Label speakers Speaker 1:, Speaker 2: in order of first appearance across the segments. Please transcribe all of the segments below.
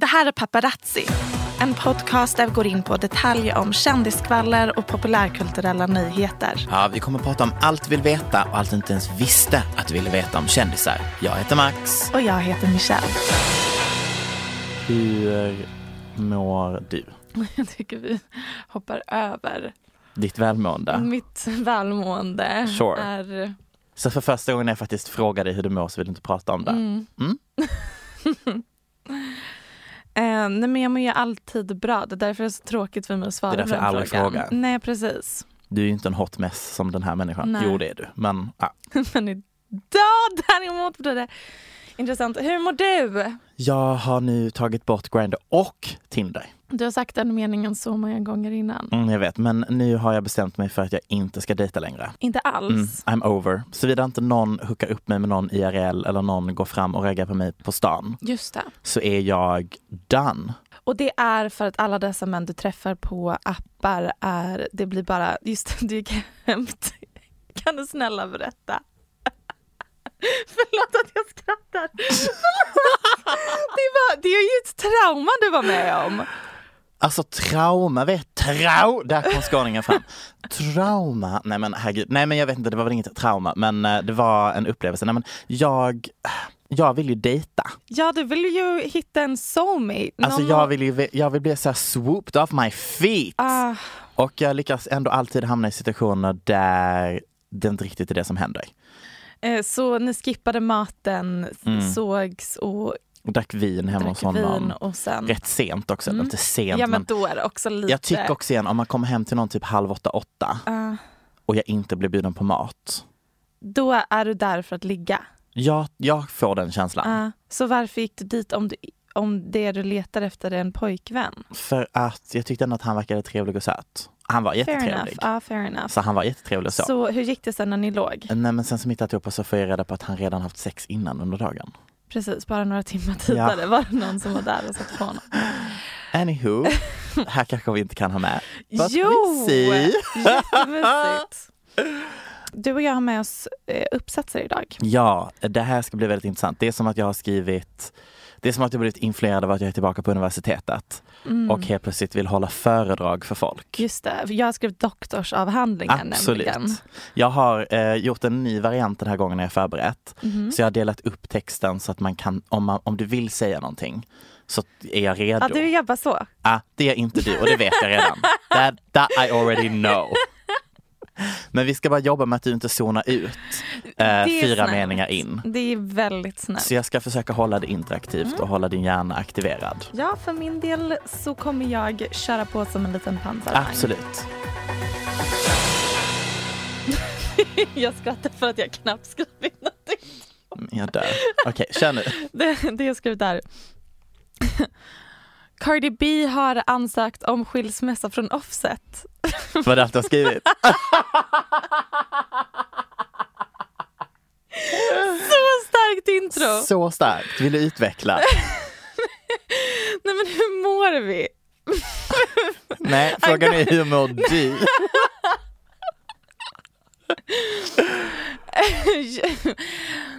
Speaker 1: Det här är Paparazzi, en podcast där vi går in på detaljer om kändiskvaller och populärkulturella nyheter.
Speaker 2: Ja, vi kommer att prata om allt vi vill veta och allt du inte ens visste att du ville veta om kändisar. Jag heter Max.
Speaker 1: Och jag heter Michelle.
Speaker 2: Hur mår du?
Speaker 1: Jag tycker vi hoppar över
Speaker 2: Ditt välmående?
Speaker 1: mitt välmående.
Speaker 2: Sure.
Speaker 1: Är...
Speaker 2: Så för första gången jag faktiskt frågar dig hur du mår så vill du inte prata om det?
Speaker 1: Mm.
Speaker 2: Mm?
Speaker 1: Eh, nej men jag mår ju alltid bra. Det är därför det är så tråkigt för mig att svara
Speaker 2: Det är därför
Speaker 1: på den
Speaker 2: jag aldrig
Speaker 1: frågan.
Speaker 2: frågar.
Speaker 1: Nej precis.
Speaker 2: Du är ju inte en hot mess som den här människan.
Speaker 1: Nej.
Speaker 2: Jo det är du. Men ja.
Speaker 1: men idag däremot blir det intressant. Hur mår du?
Speaker 2: Jag har nu tagit bort Grindr och Tinder.
Speaker 1: Du har sagt den meningen så många gånger innan.
Speaker 2: Mm, jag vet, men nu har jag bestämt mig för att jag inte ska dejta längre.
Speaker 1: Inte alls.
Speaker 2: Mm, I'm over. Såvida inte någon hookar upp mig med någon IRL eller någon går fram och raggar på mig på stan
Speaker 1: Just det.
Speaker 2: så är jag done.
Speaker 1: Och det är för att alla dessa män du träffar på appar är, det blir bara, just det, du gick till- Kan du snälla berätta? Förlåt att jag skrattar. det, var, det är ju ett trauma du var med om.
Speaker 2: Alltså trauma, vet trau, där kom skåningen fram. Trauma, nej men herregud, nej men jag vet inte, det var väl inget trauma, men eh, det var en upplevelse. Nej men jag, jag vill ju dejta.
Speaker 1: Ja, du vill ju hitta en soulmate.
Speaker 2: Alltså
Speaker 1: Någon-
Speaker 2: jag vill ju, jag vill bli så här swooped off my feet.
Speaker 1: Ah,
Speaker 2: Och jag lyckas ändå alltid hamna i situationer där det inte riktigt är det som händer.
Speaker 1: Eh, så ni skippade maten,
Speaker 2: Mm.
Speaker 1: sågs och
Speaker 2: Och drack vin hemma hos
Speaker 1: drack vin
Speaker 2: honom.
Speaker 1: och sen...
Speaker 2: Rätt sent också,
Speaker 1: Mm.
Speaker 2: inte sent
Speaker 1: Ja men då är det också lite...
Speaker 2: jag tycker också igen om man kommer hem till någon typ halv åtta, åtta
Speaker 1: Ah,
Speaker 2: och jag inte blir bjuden på mat.
Speaker 1: då är du där för att ligga.
Speaker 2: Jag, jag får den känslan.
Speaker 1: Ah, så varför gick du dit om, du, om det du letar efter är en pojkvän?
Speaker 2: För att jag tyckte ändå att han verkade trevlig och söt. Han var
Speaker 1: Fair
Speaker 2: jättetrevlig.
Speaker 1: Ah, fair enough.
Speaker 2: Så han var jättetrevlig så.
Speaker 1: Så hur gick det sen när ni låg?
Speaker 2: Nej men sen som hittat ihop och så får jag reda på att han redan haft sex innan under dagen.
Speaker 1: Precis, bara några timmar tidigare var det någon som var där och satte på honom.
Speaker 2: Anywho, här kanske vi inte kan ha med. But
Speaker 1: jo! Jättemysigt. Du och jag har med oss eh, uppsatser idag.
Speaker 2: Ja, det här ska bli väldigt intressant. Det är som att jag har skrivit det är som att jag blivit influerad av att jag är tillbaka på universitetet
Speaker 1: Mm.
Speaker 2: och helt plötsligt vill hålla föredrag för folk.
Speaker 1: Just det, jag har skrivit doktorsavhandlingar
Speaker 2: Absolut.
Speaker 1: nämligen.
Speaker 2: Jag har eh, gjort en ny variant den här gången när jag förberett.
Speaker 1: Mhm.
Speaker 2: Så jag har delat upp texten så att man kan, om, man, om du vill säga någonting så är jag redo.
Speaker 1: Ja, du jobbar så.
Speaker 2: Ah, det är inte du och det vet jag redan. That, that I already know. Men vi ska bara jobba med att du inte zonar ut eh, fyra
Speaker 1: snällt.
Speaker 2: meningar in.
Speaker 1: Det är väldigt snällt.
Speaker 2: Så jag ska försöka hålla det interaktivt
Speaker 1: Mm.
Speaker 2: och hålla din hjärna aktiverad.
Speaker 1: Ja, för min del så kommer jag köra på som en liten pansarvagn.
Speaker 2: Absolut.
Speaker 1: jag skrattar för att jag knappt skrivit någonting.
Speaker 2: Jag dör. Okej, kör nu.
Speaker 1: Det, det jag skrivit där. Cardi B har ansökt om skilsmässa från Offset.
Speaker 2: Var det allt du har skrivit?
Speaker 1: Så starkt intro!
Speaker 2: Så starkt. Vill du utveckla?
Speaker 1: Nej men hur mår vi?
Speaker 2: Nej, frågan är hur mår du?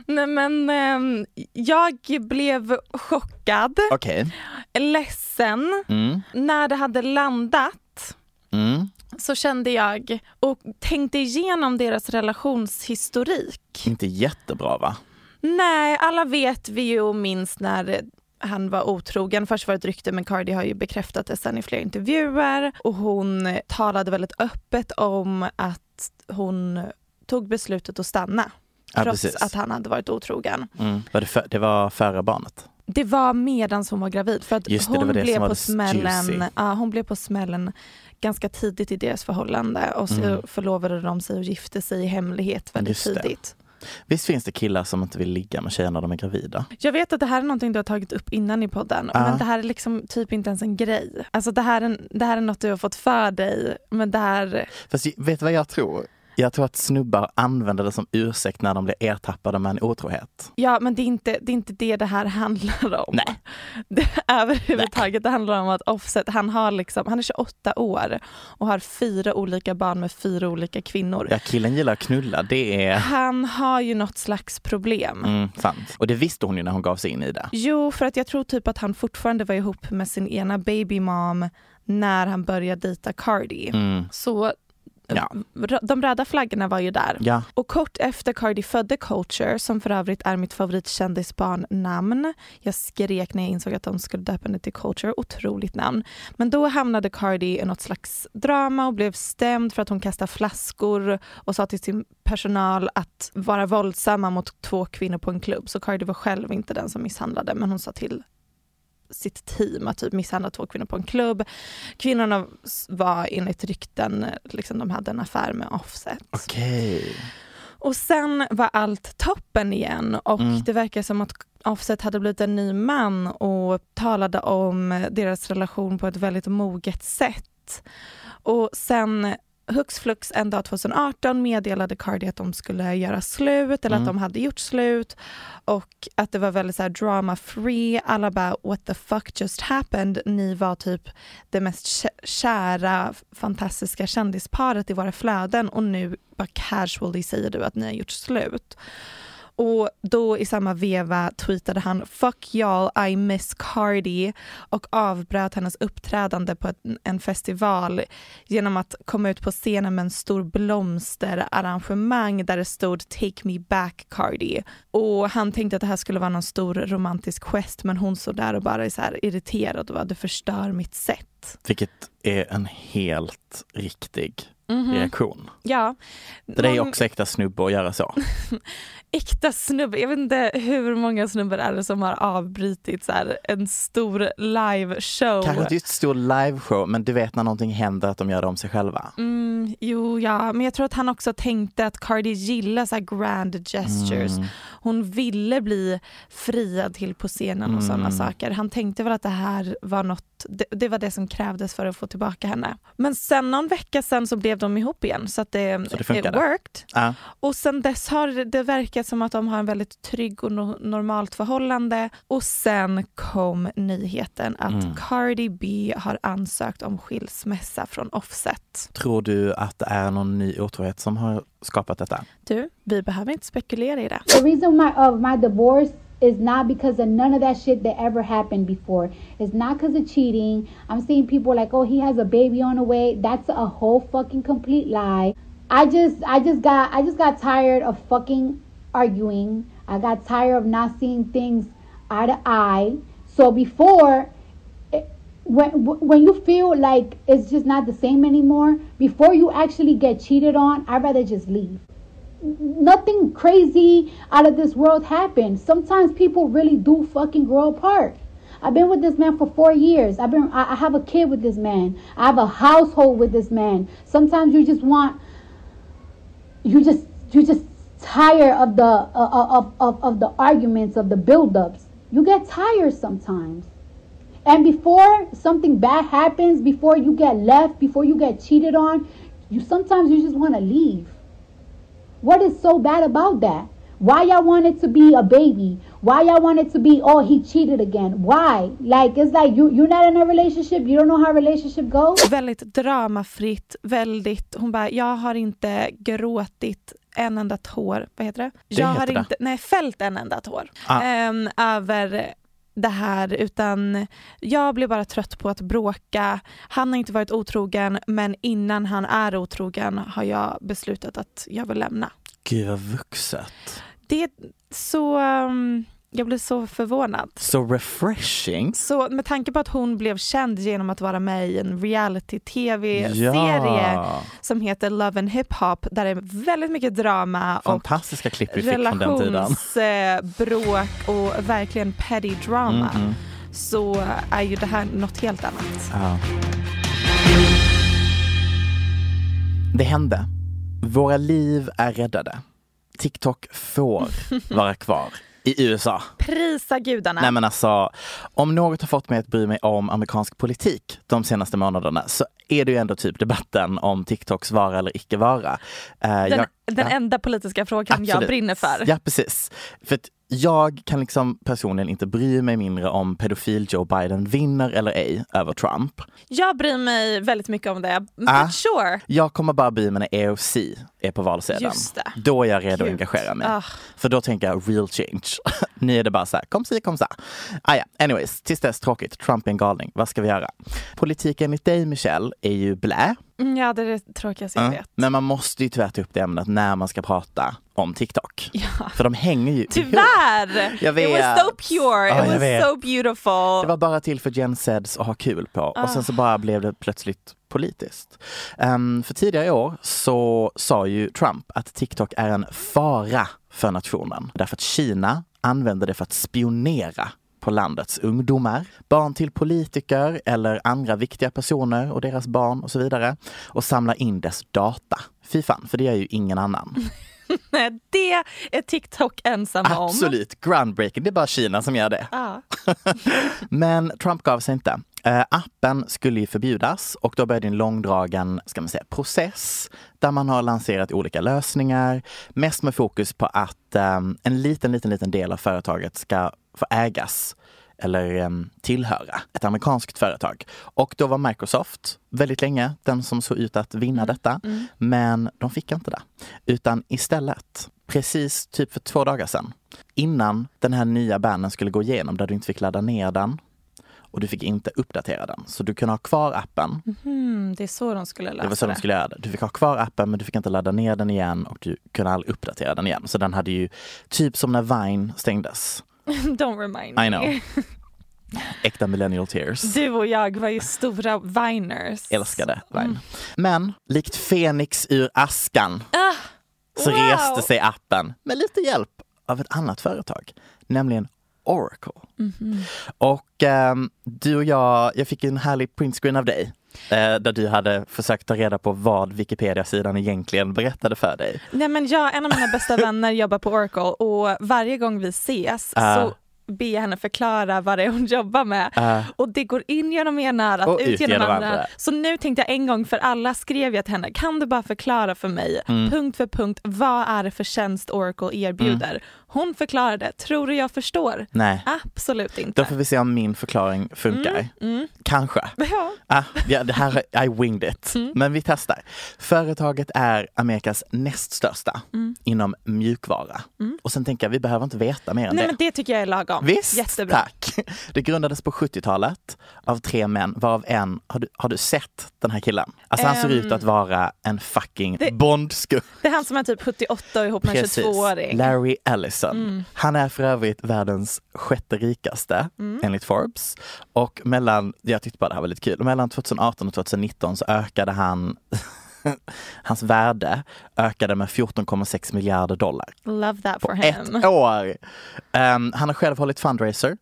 Speaker 1: Nej men ehm, jag blev chockad,
Speaker 2: Okej.
Speaker 1: ledsen.
Speaker 2: Mm.
Speaker 1: När det hade landat
Speaker 2: Mm.
Speaker 1: så kände jag och tänkte igenom deras relationshistorik.
Speaker 2: Inte jättebra va?
Speaker 1: Nej, alla vet vi ju och minns när han var otrogen. Först var det ett rykte men Cardi har ju bekräftat det sen i flera intervjuer och hon talade väldigt öppet om att hon tog beslutet att stanna.
Speaker 2: Ja,
Speaker 1: trots
Speaker 2: precis.
Speaker 1: att han hade varit otrogen.
Speaker 2: Mm. Var det, för, det var före barnet?
Speaker 1: Det var medan hon var gravid för att
Speaker 2: det, det
Speaker 1: hon,
Speaker 2: det som
Speaker 1: blev på
Speaker 2: det
Speaker 1: smällen, ja, hon blev på smällen ganska tidigt i deras förhållande och så
Speaker 2: Mm.
Speaker 1: förlovade de sig och gifte sig i hemlighet väldigt
Speaker 2: Just det.
Speaker 1: tidigt.
Speaker 2: Visst finns det killar som inte vill ligga med tjejer när de är gravida?
Speaker 1: Jag vet att det här är någonting du har tagit upp innan i podden
Speaker 2: Ja.
Speaker 1: men det här är liksom typ inte ens en grej. Alltså det här, är, det här är något du har fått för dig men det här,
Speaker 2: Fast vet du vad jag tror? Jag tror att snubbar använder det som ursäkt när de blir ertappade med en otrohet.
Speaker 1: ja men det är inte det, är inte det, det här handlar om.
Speaker 2: Nej.
Speaker 1: Det, överhuvudtaget, det handlar om att Offset, han, har liksom, han är 28 år och har fyra olika barn med fyra olika kvinnor.
Speaker 2: Ja, killen gillar att knulla, det är
Speaker 1: Han har ju något slags problem.
Speaker 2: mm, sant. Och det visste hon ju när hon gav sig in i det.
Speaker 1: Jo, för att jag tror typ att han fortfarande var ihop med sin ena baby mom när han började dejta Cardi.
Speaker 2: Mm.
Speaker 1: Så
Speaker 2: Ja.
Speaker 1: de röda flaggorna var ju där.
Speaker 2: Ja,
Speaker 1: Och kort efter Cardi födde Culture, som för övrigt är mitt favoritkändisbarnnamn. Jag skrek när jag insåg att de skulle döpa henne till Culture, otroligt namn. Men då hamnade Cardi i något slags drama och blev stämd för att hon kastade flaskor och sa till sin personal att vara våldsamma mot två kvinnor på en klubb. Så Cardi var själv inte den som misshandlade, men hon sa till sitt team att typ misshandla två kvinnor på en klubb. Kvinnorna var enligt rykten, liksom, de hade en affär med Offset.
Speaker 2: okej.
Speaker 1: Och sen var allt toppen igen och
Speaker 2: Mm.
Speaker 1: det verkar som att Offset hade blivit en ny man och talade om deras relation på ett väldigt moget sätt. Och sen hux flux en dag 2018 meddelade Cardi att de skulle göra slut eller
Speaker 2: Mm.
Speaker 1: att de hade gjort slut och att det var väldigt så drama free. Alla bara what the fuck just happened? Ni var typ det mest kä- kära fantastiska kändisparet i våra flöden och nu bara casually säger du att ni har gjort slut. Och då i samma veva tweetade han “Fuck y'all, I miss Cardi” och avbröt hennes uppträdande på en festival genom att komma ut på scenen med en stor blomsterarrangemang där det stod “Take me back Cardi”. Och han tänkte att det här skulle vara någon stor romantisk gest men hon såg där och bara är så här irriterad och bara “Du förstör mitt sätt”.
Speaker 2: Vilket är en helt riktig
Speaker 1: Mhm.
Speaker 2: reaktion.
Speaker 1: Ja.
Speaker 2: Det är också äkta snubbe att göra så.
Speaker 1: äkta snubbe. Jag vet inte hur många snubbar är det som har avbrutit så här, en stor liveshow.
Speaker 2: Kanske inte just stor liveshow, men du vet när någonting händer att de gör det om sig själva.
Speaker 1: Mm, jo, ja, men jag tror att han också tänkte att Cardi gillar så här grand gestures.
Speaker 2: Mm.
Speaker 1: Hon ville bli friad till på scenen och sådana
Speaker 2: Mm.
Speaker 1: saker. Han tänkte väl att det här var något, det, det var det som krävdes för att få tillbaka henne. Men sen någon vecka sen så blev de ihop igen så att det,
Speaker 2: Så det
Speaker 1: it
Speaker 2: funkade.
Speaker 1: worked.
Speaker 2: Ja.
Speaker 1: Och sen dess har det- det verkat som att de har en väldigt trygg och no- normalt förhållande. Och sen kom nyheten att
Speaker 2: Mm.
Speaker 1: Cardi B har ansökt om skilsmässa från Offset.
Speaker 2: Tror du att det är någon ny otrohet som har skapat detta?
Speaker 1: Du, vi behöver inte spekulera i det.
Speaker 3: The reason my of my divorce is not because of none of that shit that ever happened before. It's not because of cheating. I'm seeing people like, oh, he has a baby on the way. That's a whole fucking complete lie. I just, I just got, I just got tired of fucking arguing. I got tired of not seeing things eye to eye. So before, when when you feel like it's just not the same anymore, before you actually get cheated on, I'd rather just leave nothing crazy out of this world happens. Sometimes people really do fucking grow apart. I've been with this man for four years. I've been I I have a kid with this man. I have a household with this man. Sometimes you just want you just you just tired of the uh, of, of, of the arguments of the build-ups. You get tired sometimes. And before something bad happens, before you get left, before you get cheated on, you sometimes you just want to leave. What is so bad about that? Why y'all want it to be a baby? Why y'all want it to be oh he cheated again? Why? Like it's like you you're not in a relationship. You don't know how a relationship goes.
Speaker 1: Väldigt dramafritt, väldigt, hon bara, jag har inte gråtit en enda tår, vad heter det?
Speaker 2: Det
Speaker 1: jag har
Speaker 2: heter det.
Speaker 1: inte, nej fällt en enda tår
Speaker 2: Ah.
Speaker 1: ehm, över det här utan jag blir bara trött på att bråka. Han har inte varit otrogen men innan han är otrogen har jag beslutat att jag vill lämna.
Speaker 2: Gud vad vuxet.
Speaker 1: Det är så, um, jag blir så förvånad.
Speaker 2: Så refreshing.
Speaker 1: Så med tanke på att hon blev känd genom att vara med i en reality-tv-serie
Speaker 2: Ja.
Speaker 1: som heter Love and Hip Hop där det är väldigt mycket drama och
Speaker 2: Fantastiska tiden.
Speaker 1: relationsbråk och verkligen petty drama
Speaker 2: Mm, mm.
Speaker 1: så är ju det här något helt annat.
Speaker 2: Ja. Det hände. Våra liv är räddade. TikTok får vara kvar i USA.
Speaker 1: Prisa gudarna.
Speaker 2: Nej men alltså, om något har fått mig att bry mig om amerikansk politik de senaste månaderna så är det ju ändå typ debatten om TikToks vara eller icke vara. Eh,
Speaker 1: den
Speaker 2: jag-
Speaker 1: den
Speaker 2: ja.
Speaker 1: enda politiska frågan jag
Speaker 2: Absolut.
Speaker 1: brinner för.
Speaker 2: Ja precis. För jag kan liksom personligen inte bry mig mindre om pedofil Joe Biden vinner eller ej över Trump.
Speaker 1: Jag bryr mig väldigt mycket om det. But
Speaker 2: Ah.
Speaker 1: sure.
Speaker 2: Jag kommer bara bry mig när EOC är på valsedeln. Då är jag redo att
Speaker 1: Gud.
Speaker 2: engagera mig.
Speaker 1: Ah.
Speaker 2: För då tänker jag real change. nu är det bara så här, kom si, kom så. Ah, ja. Anyways, tills dess tråkigt. Trump är en galning. Vad ska vi göra? Politik enligt dig Michelle är ju blä.
Speaker 1: Mm, Ja, det är det tråkigaste jag
Speaker 2: Ja.
Speaker 1: vet.
Speaker 2: Men man måste ju tyvärr ta upp det ämnet när man ska prata om TikTok.
Speaker 1: Ja.
Speaker 2: För de hänger ju.
Speaker 1: Tyvärr!
Speaker 2: Jag vet.
Speaker 1: It was so pure,
Speaker 2: Ja,
Speaker 1: it was
Speaker 2: vet.
Speaker 1: so beautiful.
Speaker 2: Det var bara till för Gen Zeds att ha kul på och sen så
Speaker 1: Ah.
Speaker 2: bara blev det plötsligt politiskt. Ehm, för tidigare i år så sa ju Trump att TikTok är en fara för nationen därför att Kina använder det för att spionera på landets ungdomar, barn till politiker eller andra viktiga personer och deras barn och så vidare och samla in dess data. Fy fan, för det gör ju ingen annan.
Speaker 1: Nej, det är TikTok ensamma om.
Speaker 2: Absolut, groundbreaking. Det är bara Kina som gör det.
Speaker 1: Ja.
Speaker 2: Men Trump gav sig inte. Eh, appen skulle ju förbjudas och då började en långdragen ska man säga, process där man har lanserat olika lösningar. Mest med fokus på att eh, en liten, liten, liten del av företaget ska få ägas eller eh, tillhöra ett amerikanskt företag. Och då var Microsoft väldigt länge den som såg ut att vinna detta. Men de fick inte det. Utan istället, precis typ för två dagar sedan, innan den här nya bannen skulle gå igenom där du inte fick ladda ner den och du fick inte uppdatera den. Så du kunde ha kvar appen.
Speaker 1: Hmm, det är så de skulle lösa
Speaker 2: Det var så de skulle göra det. Du fick ha kvar appen men du fick inte ladda ner den igen och du kunde aldrig uppdatera den igen. Så den hade ju typ som när Vine stängdes.
Speaker 1: Don't remind me.
Speaker 2: I know. Äkta millennial tears.
Speaker 1: Du och jag var ju stora viners.
Speaker 2: Älskade Vine. Men likt Fenix ur askan så
Speaker 1: wow.
Speaker 2: reste sig appen med lite hjälp av ett annat företag, nämligen Oracle. Och ehm, du och jag, jag fick en härlig printscreen av dig eh, där du hade försökt ta reda på vad Wikipedia-sidan egentligen berättade för dig.
Speaker 1: Nej men jag, en av mina bästa vänner jobbar på Oracle och varje gång vi ses
Speaker 2: Ah.
Speaker 1: så ber jag henne förklara vad det är hon jobbar med.
Speaker 2: Ah.
Speaker 1: Och det går in genom ena örat,
Speaker 2: Och
Speaker 1: ut genom andra.
Speaker 2: andra.
Speaker 1: Så nu tänkte jag en gång för alla skrev jag till henne, kan du bara förklara för mig
Speaker 2: Mm.
Speaker 1: punkt för punkt, vad är det för tjänst Oracle erbjuder? Hon förklarade, tror du jag förstår?
Speaker 2: Nej,
Speaker 1: Absolut inte.
Speaker 2: då får vi se om min förklaring funkar.
Speaker 1: Mm.
Speaker 2: Kanske.
Speaker 1: Ja.
Speaker 2: Ah, ja, det här, I winged it.
Speaker 1: Mm.
Speaker 2: Men vi testar. Företaget är Amerikas näst största inom mjukvara. Och sen tänker jag, vi behöver inte veta mer än
Speaker 1: Mm. Nej
Speaker 2: det.
Speaker 1: men det tycker jag är lagom.
Speaker 2: Visst,
Speaker 1: Jättebra.
Speaker 2: tack. Det grundades på 70-talet av tre män, varav en, har du, har du sett den här killen? Alltså han ser
Speaker 1: Ehm,
Speaker 2: ut att vara en fucking
Speaker 1: det-
Speaker 2: Bondskurk.
Speaker 1: Det är han som är typ 78 och ihop med en 22-åring.
Speaker 2: Larry Ellison.
Speaker 1: Mm.
Speaker 2: Han är för övrigt världens sjätte rikaste
Speaker 1: Mm.
Speaker 2: enligt Forbes. Och mellan, jag tyckte bara det här var lite kul, mellan 2018 och 2019 så ökade han Hans värde ökade med 14,6 miljarder dollar
Speaker 1: Love that for him.
Speaker 2: ett år. Ehm, han har själv hållit fundraiser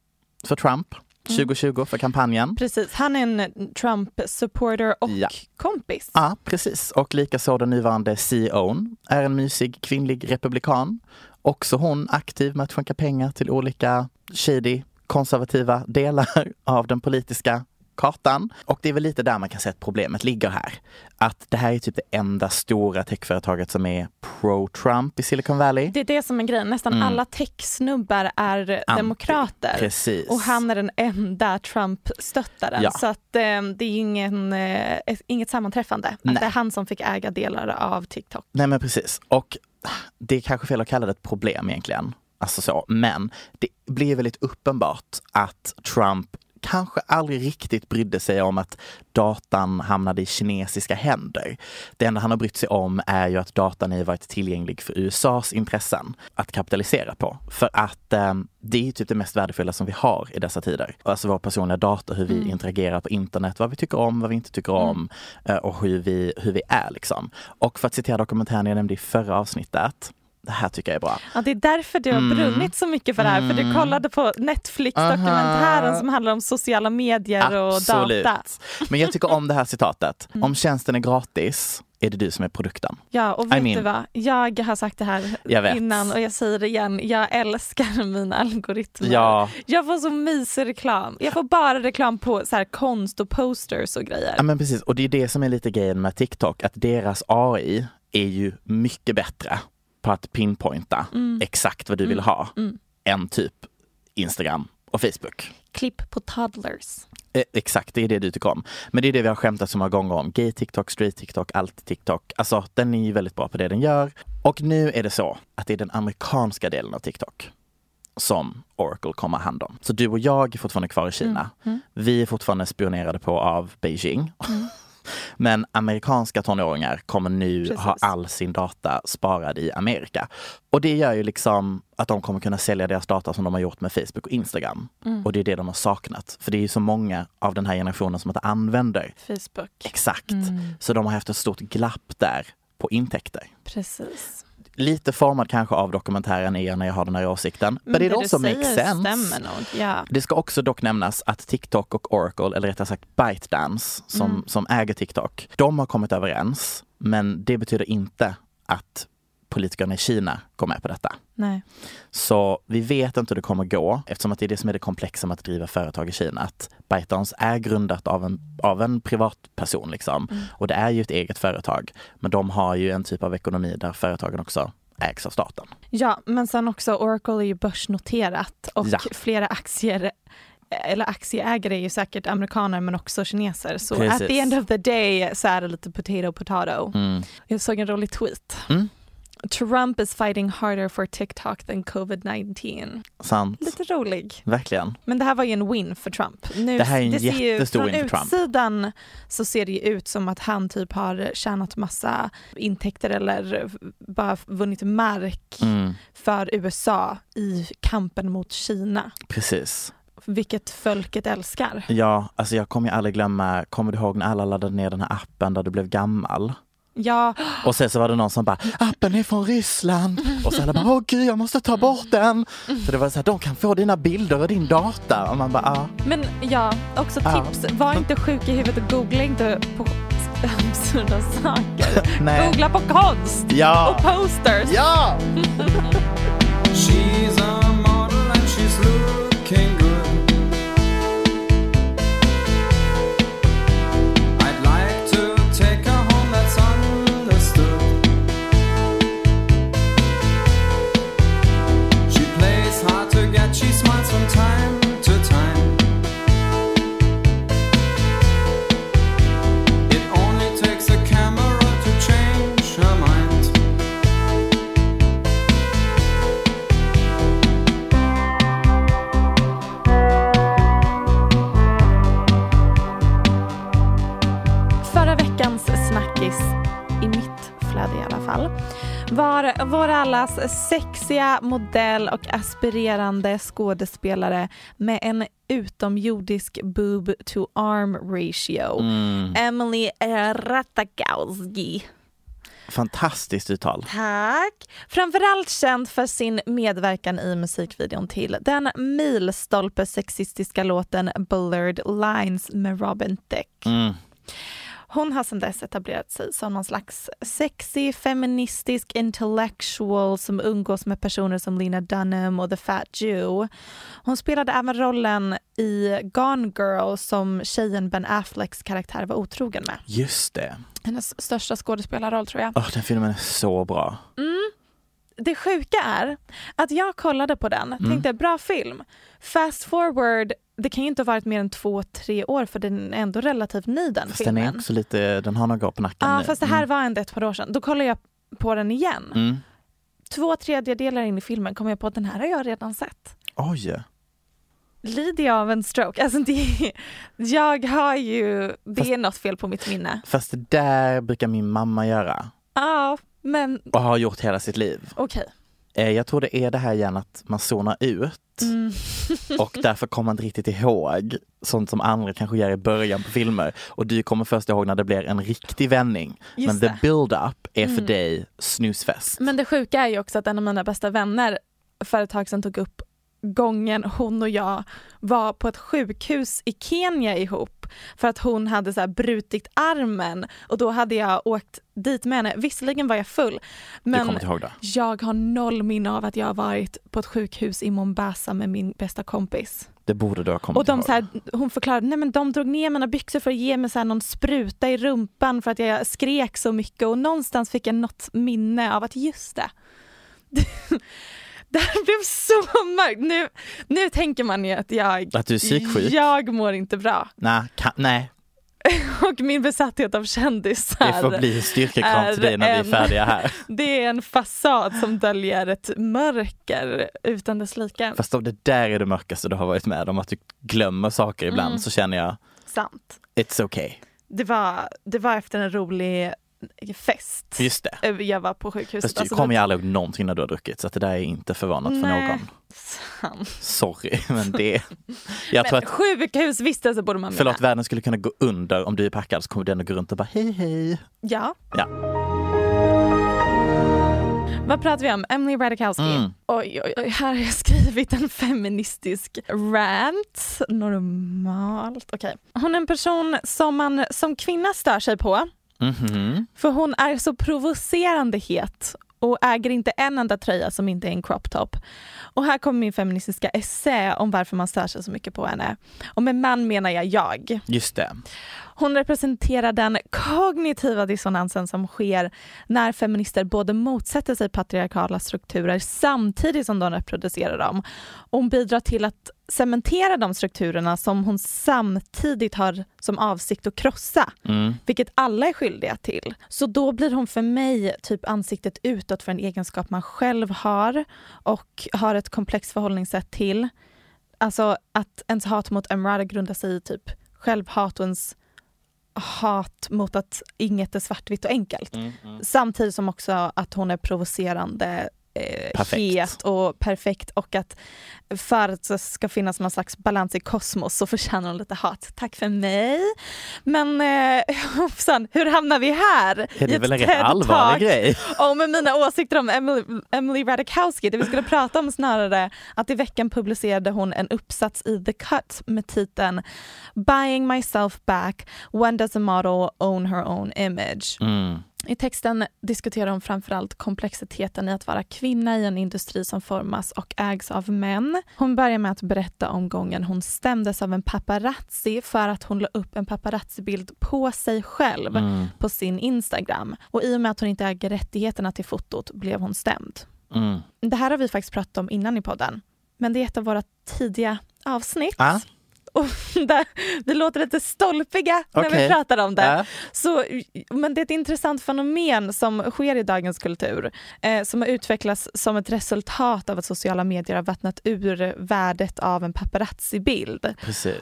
Speaker 2: för Trump
Speaker 1: Mm.
Speaker 2: 2020 för kampanjen.
Speaker 1: Precis, han är en Trump-supporter och
Speaker 2: Ja.
Speaker 1: kompis.
Speaker 2: Ja, precis. Och likaså den nuvarande CEOn är en mysig kvinnlig republikan. Också hon aktiv med att skänka pengar till olika shady konservativa delar av den politiska kartan. Och det är väl lite där man kan säga att problemet ligger här. Att det här är typ det enda stora techföretaget som är pro-Trump i Silicon Valley.
Speaker 1: Det är det som är grejen, nästan
Speaker 2: Mm.
Speaker 1: alla techsnubbar är demokrater.
Speaker 2: Precis.
Speaker 1: Och han är den enda Trump-stöttaren.
Speaker 2: Ja.
Speaker 1: Så att, eh, det är ingen, eh, inget sammanträffande. Att det är han som fick äga delar av TikTok.
Speaker 2: Nej men precis. Och det är kanske fel att kalla det ett problem egentligen. Alltså så, men det blir väldigt uppenbart att Trump kanske aldrig riktigt brydde sig om att datan hamnade i kinesiska händer. Det enda han har brytt sig om är ju att datan har varit tillgänglig för USAs intressen att kapitalisera på. För att eh, det är typ det mest värdefulla som vi har i dessa tider. Alltså vår personliga data, hur vi interagerar på internet, vad vi tycker om, vad vi inte tycker om eh, och hur vi, hur vi är liksom. Och för att citera dokumentären jag nämnde i förra avsnittet, det här tycker jag är bra.
Speaker 1: Ja, det är därför du har
Speaker 2: Mm.
Speaker 1: brunnit så mycket för det här. För du kollade på Netflix-dokumentären som handlar om sociala medier och data.
Speaker 2: Men jag tycker om det här citatet. Om tjänsten är gratis är det du som är produkten.
Speaker 1: Ja, och vet
Speaker 2: I mean-
Speaker 1: du vad? Jag har sagt det här innan och jag säger det igen. Jag älskar mina algoritmer.
Speaker 2: Ja,
Speaker 1: Jag får så mysig reklam. Jag får bara reklam på så här konst och posters och grejer.
Speaker 2: ja men precis. Och det är det som är lite grejen med TikTok, att deras AI är ju mycket bättre på att pinpointa exakt vad du vill ha än typ Instagram och Facebook.
Speaker 1: Klipp på toddlers.
Speaker 2: Eh, Exakt, det är det du tycker om. Men det är det vi har skämtat så många gånger om. Gay TikTok, straight TikTok, allt TikTok. Alltså den är ju väldigt bra på det den gör. Och nu är det så att det är den amerikanska delen av TikTok som Oracle kommer ha hand om. Så du och jag är fortfarande kvar i Kina. Vi är fortfarande spionerade på av Beijing. Men amerikanska tonåringar kommer nu
Speaker 1: Precis.
Speaker 2: ha all sin data sparad i Amerika. Och det gör ju liksom att de kommer kunna sälja deras data som de har gjort med Facebook och Instagram. Och det är det de har saknat. För det är ju så många av den här generationen som inte använder
Speaker 1: Facebook.
Speaker 2: exakt. Så de har haft ett stort glapp där på intäkter.
Speaker 1: Precis.
Speaker 2: Lite formad kanske av dokumentären är jag när jag har den här åsikten.
Speaker 1: Men
Speaker 2: But it also makes sense.
Speaker 1: Ja.
Speaker 2: Det ska också dock nämnas att TikTok och Oracle, eller rättare sagt ByteDance som,
Speaker 1: Mm.
Speaker 2: som äger TikTok, de har kommit överens. Men det betyder inte att politikerna i Kina går med på detta.
Speaker 1: Nej.
Speaker 2: Så vi vet inte hur det kommer gå eftersom att det är det som är det komplexa med att driva företag i Kina. Att ByteDance är grundat av en, av en privatperson liksom.
Speaker 1: Mm.
Speaker 2: Och det är ju ett eget företag. Men de har ju en typ av ekonomi där företagen också ägs av staten.
Speaker 1: Ja, men sen också Oracle är ju börsnoterat och
Speaker 2: Ja.
Speaker 1: flera aktier eller aktieägare är ju säkert amerikaner men också kineser. Så
Speaker 2: Precis.
Speaker 1: at the end of the day så är det lite potato potato.
Speaker 2: Mm.
Speaker 1: Jag såg en rolig tweet.
Speaker 2: Mm.
Speaker 1: Trump is fighting harder for TikTok than covid-19.
Speaker 2: Sant.
Speaker 1: Lite rolig.
Speaker 2: Verkligen.
Speaker 1: Men det här var ju en win för Trump. Nu,
Speaker 2: Det här är en
Speaker 1: ju,
Speaker 2: jättestor
Speaker 1: från
Speaker 2: win för Trump.
Speaker 1: utsidan så ser det ju ut som att han typ har tjänat massa intäkter eller bara vunnit mark
Speaker 2: Mm.
Speaker 1: för USA i kampen mot Kina.
Speaker 2: Precis.
Speaker 1: Vilket folket älskar.
Speaker 2: Ja, alltså jag kommer ju aldrig glömma, kommer du ihåg när alla laddade ner den här appen där du blev gammal?
Speaker 1: Ja,
Speaker 2: Och sen så var det någon som bara, appen är från Ryssland. Och så alla bara, åh gud jag måste ta bort den. Så det var så här, de kan få dina bilder och din data. Och man bara, ja.
Speaker 1: men ja, också
Speaker 2: Ja.
Speaker 1: tips. Var inte sjuk i huvudet och googla inte på absurda saker.
Speaker 2: Nej.
Speaker 1: Googla på konst
Speaker 2: Ja.
Speaker 1: och posters.
Speaker 2: Ja!
Speaker 1: snackis, i mitt flöde i alla fall, var vår allas sexiga modell och aspirerande skådespelare med en utomjordisk boob to arm ratio.
Speaker 2: Mm.
Speaker 1: Emily Ratajkowski.
Speaker 2: Fantastiskt uttal.
Speaker 1: Tack! Framförallt känd för sin medverkan i musikvideon till den milstolpe sexistiska låten Blurred Lines med Robin Thicke.
Speaker 2: Mm.
Speaker 1: Hon har sedan dess etablerat sig som någon slags sexy, feministisk intellectual som umgås med personer som Lena Dunham och The Fat Jew. Hon spelade även rollen i Gone Girl som tjejen Ben Afflecks karaktär var otrogen med.
Speaker 2: Just det.
Speaker 1: Hennes största skådespelarroll tror jag.
Speaker 2: Åh, den filmen är så bra.
Speaker 1: Det sjuka är att jag kollade på den,
Speaker 2: Mm.
Speaker 1: tänkte bra film. Fast forward, det kan ju inte ha varit mer än två, tre år för den är ändå relativt ny den
Speaker 2: Fast
Speaker 1: filmen.
Speaker 2: den är också lite, den har några år på nacken
Speaker 1: Ja
Speaker 2: nu.
Speaker 1: fast det här var ändå ett par år sedan. Då kollade jag på den igen.
Speaker 2: Mm. Mm.
Speaker 1: Två tredjedelar in i filmen kom jag på att den här har jag redan sett.
Speaker 2: Oj.
Speaker 1: Lider jag av en stroke? Alltså det, jag har ju, det
Speaker 2: Fast-
Speaker 1: är något fel på mitt minne.
Speaker 2: Fast det där brukar min mamma göra
Speaker 1: Ja, men
Speaker 2: och har gjort hela sitt liv.
Speaker 1: okej.
Speaker 2: Eh, Jag tror det är det här igen att man zonar ut
Speaker 1: Mm.
Speaker 2: och därför kommer man inte riktigt ihåg sånt som andra kanske gör i början på filmer. Och du kommer först ihåg när det blir en riktig vändning.
Speaker 1: Just
Speaker 2: Men the
Speaker 1: det.
Speaker 2: build-up är för
Speaker 1: Mm.
Speaker 2: dig snusfest.
Speaker 1: Men det sjuka är ju också att en av mina bästa vänner för ett tag sedan tog upp gången hon och jag var på ett sjukhus i Kenya ihop för att hon hade så brutit armen och då hade jag åkt dit med henne. Visserligen var jag full men jag har noll minne av att jag har varit på ett sjukhus i Mombasa med min bästa kompis.
Speaker 2: Det borde du ha kommit
Speaker 1: Och de
Speaker 2: ihåg.
Speaker 1: så här, hon förklarade, nej men de drog ner mina byxor för att ge mig så här någon spruta i rumpan för att jag skrek så mycket och någonstans fick jag något minne av att just det. Det här blev så mörkt. Nu, nu tänker man ju att jag,
Speaker 2: Att du är psyksjuk?
Speaker 1: jag mår inte bra.
Speaker 2: Nej, kan, nej,
Speaker 1: Och min besatthet av kändisar.
Speaker 2: det får bli en styrkekram till dig när vi är
Speaker 1: en-
Speaker 2: färdiga här.
Speaker 1: Det är en fasad som döljer ett mörker utan dess like.
Speaker 2: Fast om det där är det mörkaste du har varit med om, att du glömmer saker ibland,
Speaker 1: Mm.
Speaker 2: så känner jag
Speaker 1: Sant.
Speaker 2: it's okay.
Speaker 1: Det var, det var efter en rolig fest.
Speaker 2: Just det.
Speaker 1: Jag var på sjukhuset.
Speaker 2: Du
Speaker 1: Alltså,
Speaker 2: kommer
Speaker 1: det
Speaker 2: ju aldrig ihåg någonting när du har druckit, så att det där är inte förvånat för någon.
Speaker 1: sant.
Speaker 2: Sorry, men det... Jag tror
Speaker 1: Men
Speaker 2: att,
Speaker 1: sjukhusvistelse borde man
Speaker 2: förlåt,
Speaker 1: mena.
Speaker 2: världen skulle kunna gå under om du är packad så kommer den att gå runt och bara hej hej.
Speaker 1: Ja.
Speaker 2: Ja.
Speaker 1: Vad pratar vi om? Emily Ratajkowski.
Speaker 2: Mm.
Speaker 1: Oj, oj, oj, här har jag skrivit en feministisk rant. Normalt. Okej. Hon är en person som man som kvinna stör sig på.
Speaker 2: Mhm.
Speaker 1: För hon är så provocerande het och äger inte en enda tröja som inte är en crop top. Och här kommer min feministiska essä om varför man stör sig så mycket på henne. Och med man menar jag jag.
Speaker 2: Just det.
Speaker 1: Hon representerar den kognitiva dissonansen som sker när feminister både motsätter sig patriarkala strukturer samtidigt som de reproducerar dem. Hon bidrar till att cementera de strukturerna som hon samtidigt har som avsikt att krossa,
Speaker 2: Mm.
Speaker 1: vilket alla är skyldiga till. Så då blir hon för mig typ ansiktet utåt för en egenskap man själv har och har ett komplext förhållningssätt till. Alltså att ens hat mot Emrata grundar sig i typ självhat och ens hat mot att inget är svartvitt och enkelt.
Speaker 2: Mm, mm.
Speaker 1: Samtidigt som också att hon är provocerande, eh,
Speaker 2: Perfekt.
Speaker 1: het och perfekt och att för att det ska finnas någon slags balans i kosmos så förtjänar hon lite hat. Tack för mig. Men eh, hoppsan, hur hamnar vi här?
Speaker 2: Det är väl en rätt allvarlig grej.
Speaker 1: om mina åsikter om Emily, Emily Ratajkowski. Det vi skulle prata om snarare att i veckan publicerade hon en uppsats i The Cut med titeln Buying myself back, when does a model own her own image?
Speaker 2: Mm.
Speaker 1: I texten diskuterar hon framförallt komplexiteten i att vara kvinna i en industri som formas och ägs av män. Hon börjar med att berätta om gången hon stämdes av en paparazzi för att hon la upp en paparazzi-bild på sig själv
Speaker 2: Mm.
Speaker 1: på sin Instagram. Och i och med att hon inte äger rättigheterna till fotot blev hon stämd.
Speaker 2: Mm.
Speaker 1: Det här har vi faktiskt pratat om innan i podden. Men det är ett av våra tidiga avsnitt.
Speaker 2: Ah,
Speaker 1: Och där vi låter lite stolpiga när vi pratar om det.
Speaker 2: ah.
Speaker 1: Så, men det är ett intressant fenomen som sker i dagens kultur eh, som har utvecklats som ett resultat av att sociala medier har vattnat ur värdet av en paparazzi-bild.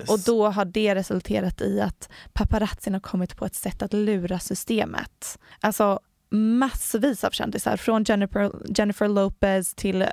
Speaker 1: Och då har det resulterat i att paparazzin har kommit på ett sätt att lura systemet. Alltså massvis av kändisar, från Jennifer, Jennifer Lopez till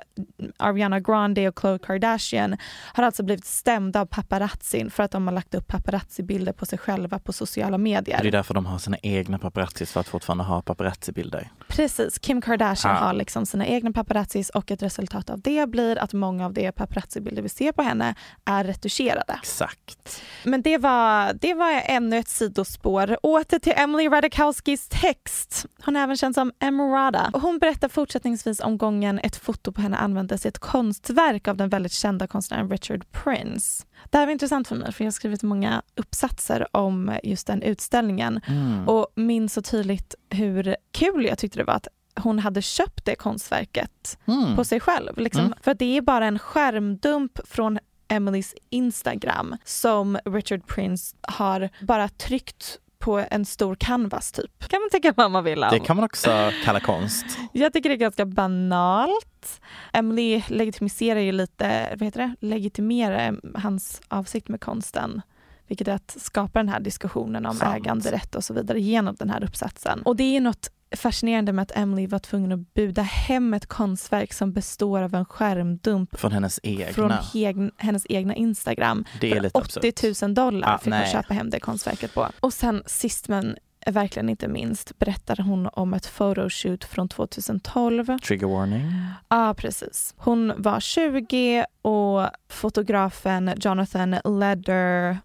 Speaker 1: Ariana Grande och Khloe Kardashian har alltså blivit stämda av paparazzin för att de har lagt upp paparazzi-bilder på sig själva på sociala medier.
Speaker 2: Det är därför de har sina egna paparazzis för att fortfarande ha paparazzi-bilder.
Speaker 1: Precis, Kim Kardashian
Speaker 2: Ah.
Speaker 1: har liksom sina egna paparazzis och ett resultat av det blir att många av de paparazzi-bilder vi ser på henne är retuscherade.
Speaker 2: Exakt.
Speaker 1: Men det var, det var ännu ett sidospår. Åter till Emily Ratajkowskis text. Hon är även känd som Emerada. Hon berättar fortsättningsvis om gången ett foto på henne användes i ett konstverk av den väldigt kända konstnären Richard Prince. Det här var intressant för mig för jag har skrivit många uppsatser om just den utställningen
Speaker 2: Mm.
Speaker 1: och minns så tydligt hur kul jag tyckte det var att hon hade köpt det konstverket
Speaker 2: Mm.
Speaker 1: på sig själv. Liksom.
Speaker 2: Mm.
Speaker 1: För det är bara en skärmdump från Emelies Instagram som Richard Prince har bara tryckt på en stor canvas typ. Kan man tycka vad man vill om.
Speaker 2: Det kan man också kalla konst.
Speaker 1: Jag tycker det är ganska banalt. Emily legitimiserar ju lite, vad heter det, legitimerar hans avsikt med konsten. Vilket är att skapa den här diskussionen om
Speaker 2: Sant.
Speaker 1: äganderätt och så vidare genom den här uppsatsen. Och det är något fascinerande med att Emily var tvungen att buda hem ett konstverk som består av en skärmdump
Speaker 2: Från hennes egna.
Speaker 1: från heg- hennes egna Instagram.
Speaker 2: Det är lite
Speaker 1: 80
Speaker 2: absurt.
Speaker 1: 000 dollar
Speaker 2: Ah,
Speaker 1: fick
Speaker 2: nej.
Speaker 1: hon köpa hem det konstverket på. Och sen sist men verkligen inte minst berättar hon om ett photoshoot från 2012.
Speaker 2: Trigger warning.
Speaker 1: Ja, precis. Hon var 20 och fotografen Jonathan Ledder,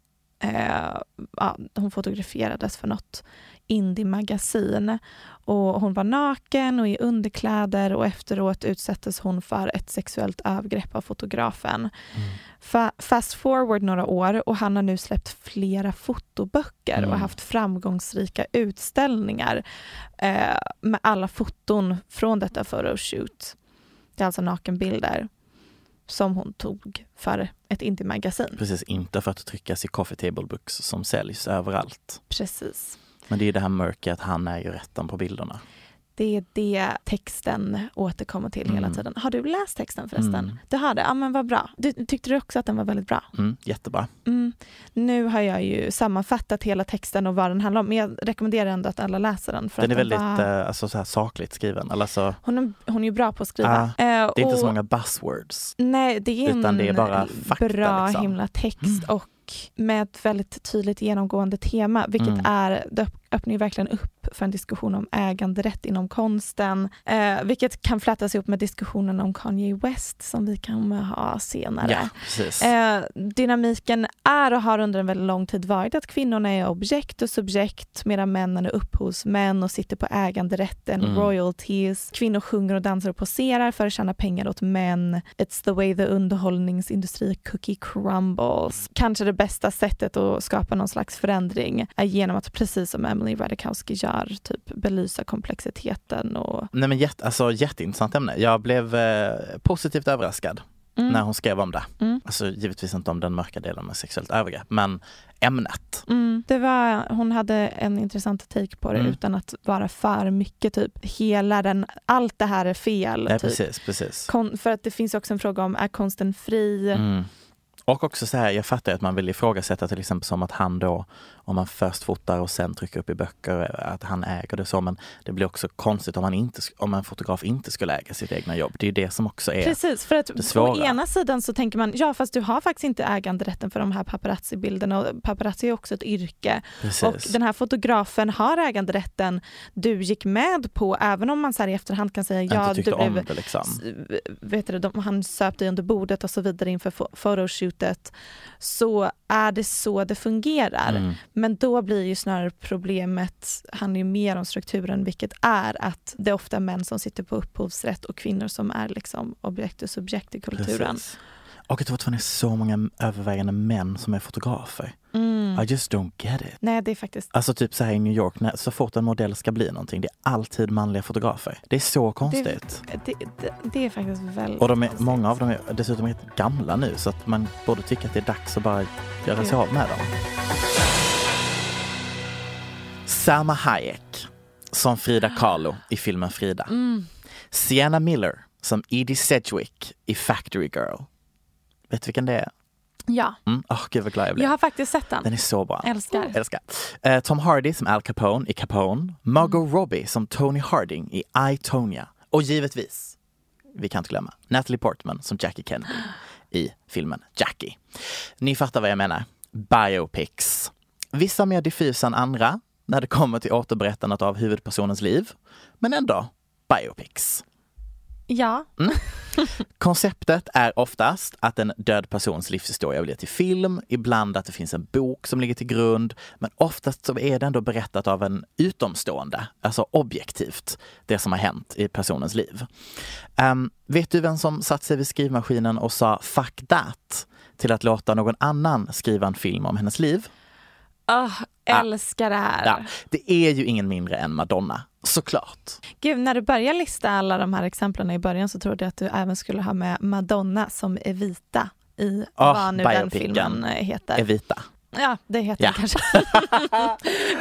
Speaker 1: eh, ja, hon fotograferades för något indie-magasin och hon var naken och i underkläder och efteråt utsattes hon för ett sexuellt övergrepp av fotografen. Fa- fast forward några år och han har nu släppt flera fotoböcker och
Speaker 2: Mm.
Speaker 1: haft framgångsrika utställningar eh, med alla foton från detta photoshoot. Det är alltså nakenbilder som hon tog för ett indie-magasin.
Speaker 2: Precis, inte för att tryckas i coffee table books som säljs överallt.
Speaker 1: Precis.
Speaker 2: Men det är det här mörka att han äger rätten på bilderna.
Speaker 1: Det är det texten återkommer till hela
Speaker 2: Mm.
Speaker 1: tiden. Har du läst texten förresten?
Speaker 2: Mm.
Speaker 1: Du har det? Ja men vad bra. Du, tyckte du också att den var väldigt bra?
Speaker 2: Mm, jättebra.
Speaker 1: Mm. Nu har jag ju sammanfattat hela texten och vad den handlar om, men jag rekommenderar ändå att alla läser den. För
Speaker 2: Den är
Speaker 1: att
Speaker 2: väldigt
Speaker 1: var...
Speaker 2: eh, alltså, så här sakligt skriven. Alltså,
Speaker 1: hon, är, hon är ju bra på att skriva.
Speaker 2: Ah,
Speaker 1: Eh,
Speaker 2: det är inte så
Speaker 1: och-
Speaker 2: många buzzwords.
Speaker 1: Nej, det är en
Speaker 2: Utan det är bara fakta,
Speaker 1: bra
Speaker 2: liksom.
Speaker 1: himla text och med ett väldigt tydligt genomgående tema, vilket
Speaker 2: Mm.
Speaker 1: är, det öpp- öppnar ju verkligen upp för en diskussion om äganderätt inom konsten, eh, vilket kan flätas ihop med diskussionen om Kanye West som vi kommer ha senare.
Speaker 2: Ja.
Speaker 1: Eh, dynamiken är och har under en väldigt lång tid varit att kvinnorna är objekt och subjekt medan männen är upphovsmän och sitter på äganderätten,
Speaker 2: Mm.
Speaker 1: royalties. Kvinnor sjunger och dansar och poserar för att tjäna pengar åt män. It's the way the underhållningsindustri cookie crumbles. Kanske det bästa sättet att skapa någon slags förändring är genom att precis som Emily Ratajkowski gör, typ belysa komplexiteten och
Speaker 2: Nej, men jätte, alltså, jätteintressant ämne. Jag blev eh, positivt överraskad
Speaker 1: Mm.
Speaker 2: när hon skrev om det.
Speaker 1: Mm.
Speaker 2: Alltså givetvis inte om den mörka delen med sexuellt övergrepp, men ämnet.
Speaker 1: Mm, det var, hon hade en intressant take på det
Speaker 2: Mm.
Speaker 1: utan att vara för mycket. Typ hela den, allt det här är fel.
Speaker 2: Ja,
Speaker 1: typ.
Speaker 2: precis, precis.
Speaker 1: Kon, för att det finns också en fråga om, är konsten fri?
Speaker 2: Mm. Och också så här, jag fattar ju att man vill ifrågasätta till exempel som att han då, om man först fotar och sen trycker upp i böcker, att han äger det så. Men det blir också konstigt om, man inte, om en fotograf inte skulle äga sitt egna jobb. Det är det som också är
Speaker 1: Precis, för att
Speaker 2: det
Speaker 1: på
Speaker 2: svåra.
Speaker 1: ena sidan så tänker man, ja fast du har faktiskt inte äganderätten för de här paparazzi-bilderna och paparazzi är också ett yrke.
Speaker 2: Precis.
Speaker 1: Och den här fotografen har äganderätten du gick med på, även om man så här i efterhand kan säga, ja du blev
Speaker 2: det liksom.
Speaker 1: vet du, de, han söp dig under bordet och så vidare inför photoshootet så är det så det fungerar.
Speaker 2: Mm.
Speaker 1: Men då blir ju snarare problemet, handlar ju mer om strukturen vilket är att det är ofta män som sitter på upphovsrätt och kvinnor som är liksom objekt och subjekt i kulturen.
Speaker 2: Precis. Och att det fortfarande är så många övervägande män som är fotografer.
Speaker 1: Mm.
Speaker 2: I just don't get it.
Speaker 1: Nej det är faktiskt
Speaker 2: Alltså typ så här i New York, när, så fort en modell ska bli någonting, det är alltid manliga fotografer. Det är så konstigt.
Speaker 1: det, det, det är faktiskt väldigt
Speaker 2: Och de är, många av dem är dessutom rätt gamla nu så att man borde tycka att det är dags att bara göra sig av med dem. Salma Hayek som Frida Kahlo i filmen Frida.
Speaker 1: Mm.
Speaker 2: Sienna Miller som Edie Sedgwick i Factory Girl. Vet du vilken det är?
Speaker 1: Ja,
Speaker 2: Mm. Oh, gud vad glad jag blev.
Speaker 1: jag har faktiskt sett den.
Speaker 2: Den är så bra.
Speaker 1: Älskar.
Speaker 2: Älskar. Eh, Tom Hardy som Al Capone i Capone. Margot Robbie som Tony Harding i I, Tonya. Och givetvis, vi kan inte glömma, Natalie Portman som Jackie Kennedy i filmen Jackie. Ni fattar vad jag menar. Biopics. Vissa mer diffusa än andra när det kommer till återberättandet av huvudpersonens liv. Men ändå biopics.
Speaker 1: Ja,
Speaker 2: Konceptet är oftast att en död persons livshistoria blir till film, ibland att det finns en bok som ligger till grund, men oftast så är det ändå berättat av en utomstående, alltså objektivt, det som har hänt i personens liv. Ehm, vet du vem som satt sig vid skrivmaskinen och sa fuck that till att låta någon annan skriva en film om hennes liv?
Speaker 1: oh, älskar det här.
Speaker 2: Ja, det är ju ingen mindre än Madonna, såklart.
Speaker 1: Gud, när du börjar lista alla de här exemplen i början så trodde jag att du även skulle ha med Madonna som Evita i
Speaker 2: Ah,
Speaker 1: vad nu den filmen heter.
Speaker 2: Evita,
Speaker 1: Ja, det heter
Speaker 2: Ja.
Speaker 1: den kanske.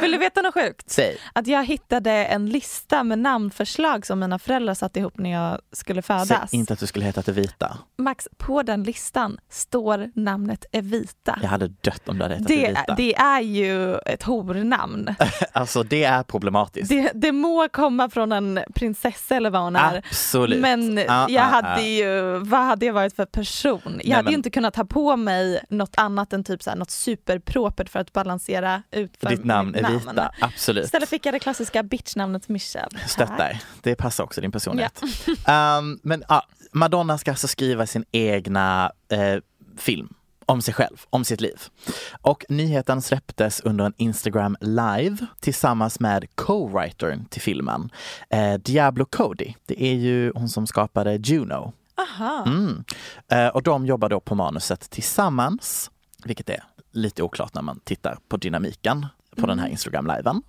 Speaker 1: Vill du veta något sjukt?
Speaker 2: säg.
Speaker 1: Att jag hittade en lista med namnförslag som mina föräldrar satte ihop när jag skulle
Speaker 2: Säg
Speaker 1: födas.
Speaker 2: inte att du skulle heta Evita.
Speaker 1: Max, på den listan står namnet Evita.
Speaker 2: Jag hade dött om du hade hetat
Speaker 1: Det,
Speaker 2: Evita.
Speaker 1: det är ju ett hornamn.
Speaker 2: Alltså det är problematiskt.
Speaker 1: Det, det må komma från en prinsessa eller vad hon är.
Speaker 2: Absolut.
Speaker 1: Men
Speaker 2: Ah,
Speaker 1: jag
Speaker 2: ah,
Speaker 1: hade
Speaker 2: ah.
Speaker 1: ju, vad hade jag varit för person? Jag hade
Speaker 2: men-
Speaker 1: inte kunnat ha på mig något annat än typ så här, något superpropert för att balansera ut för
Speaker 2: Ditt namn är Vita, absolut.
Speaker 1: Istället fick jag det klassiska bitchnamnet Michelle.
Speaker 2: Stöttar. Det passar också din personlighet. Ehm, men ja, Madonna ska alltså skriva sin egna eh, film om sig själv, om sitt liv. Och nyheten släpptes under en Instagram live tillsammans med co-writern till filmen, eh, Diablo Cody. Det är ju hon som skapade Juno.
Speaker 1: Aha.
Speaker 2: Mm. Eh, och de jobbar då på manuset tillsammans, vilket är lite oklart när man tittar på dynamiken på den här Instagram-liven.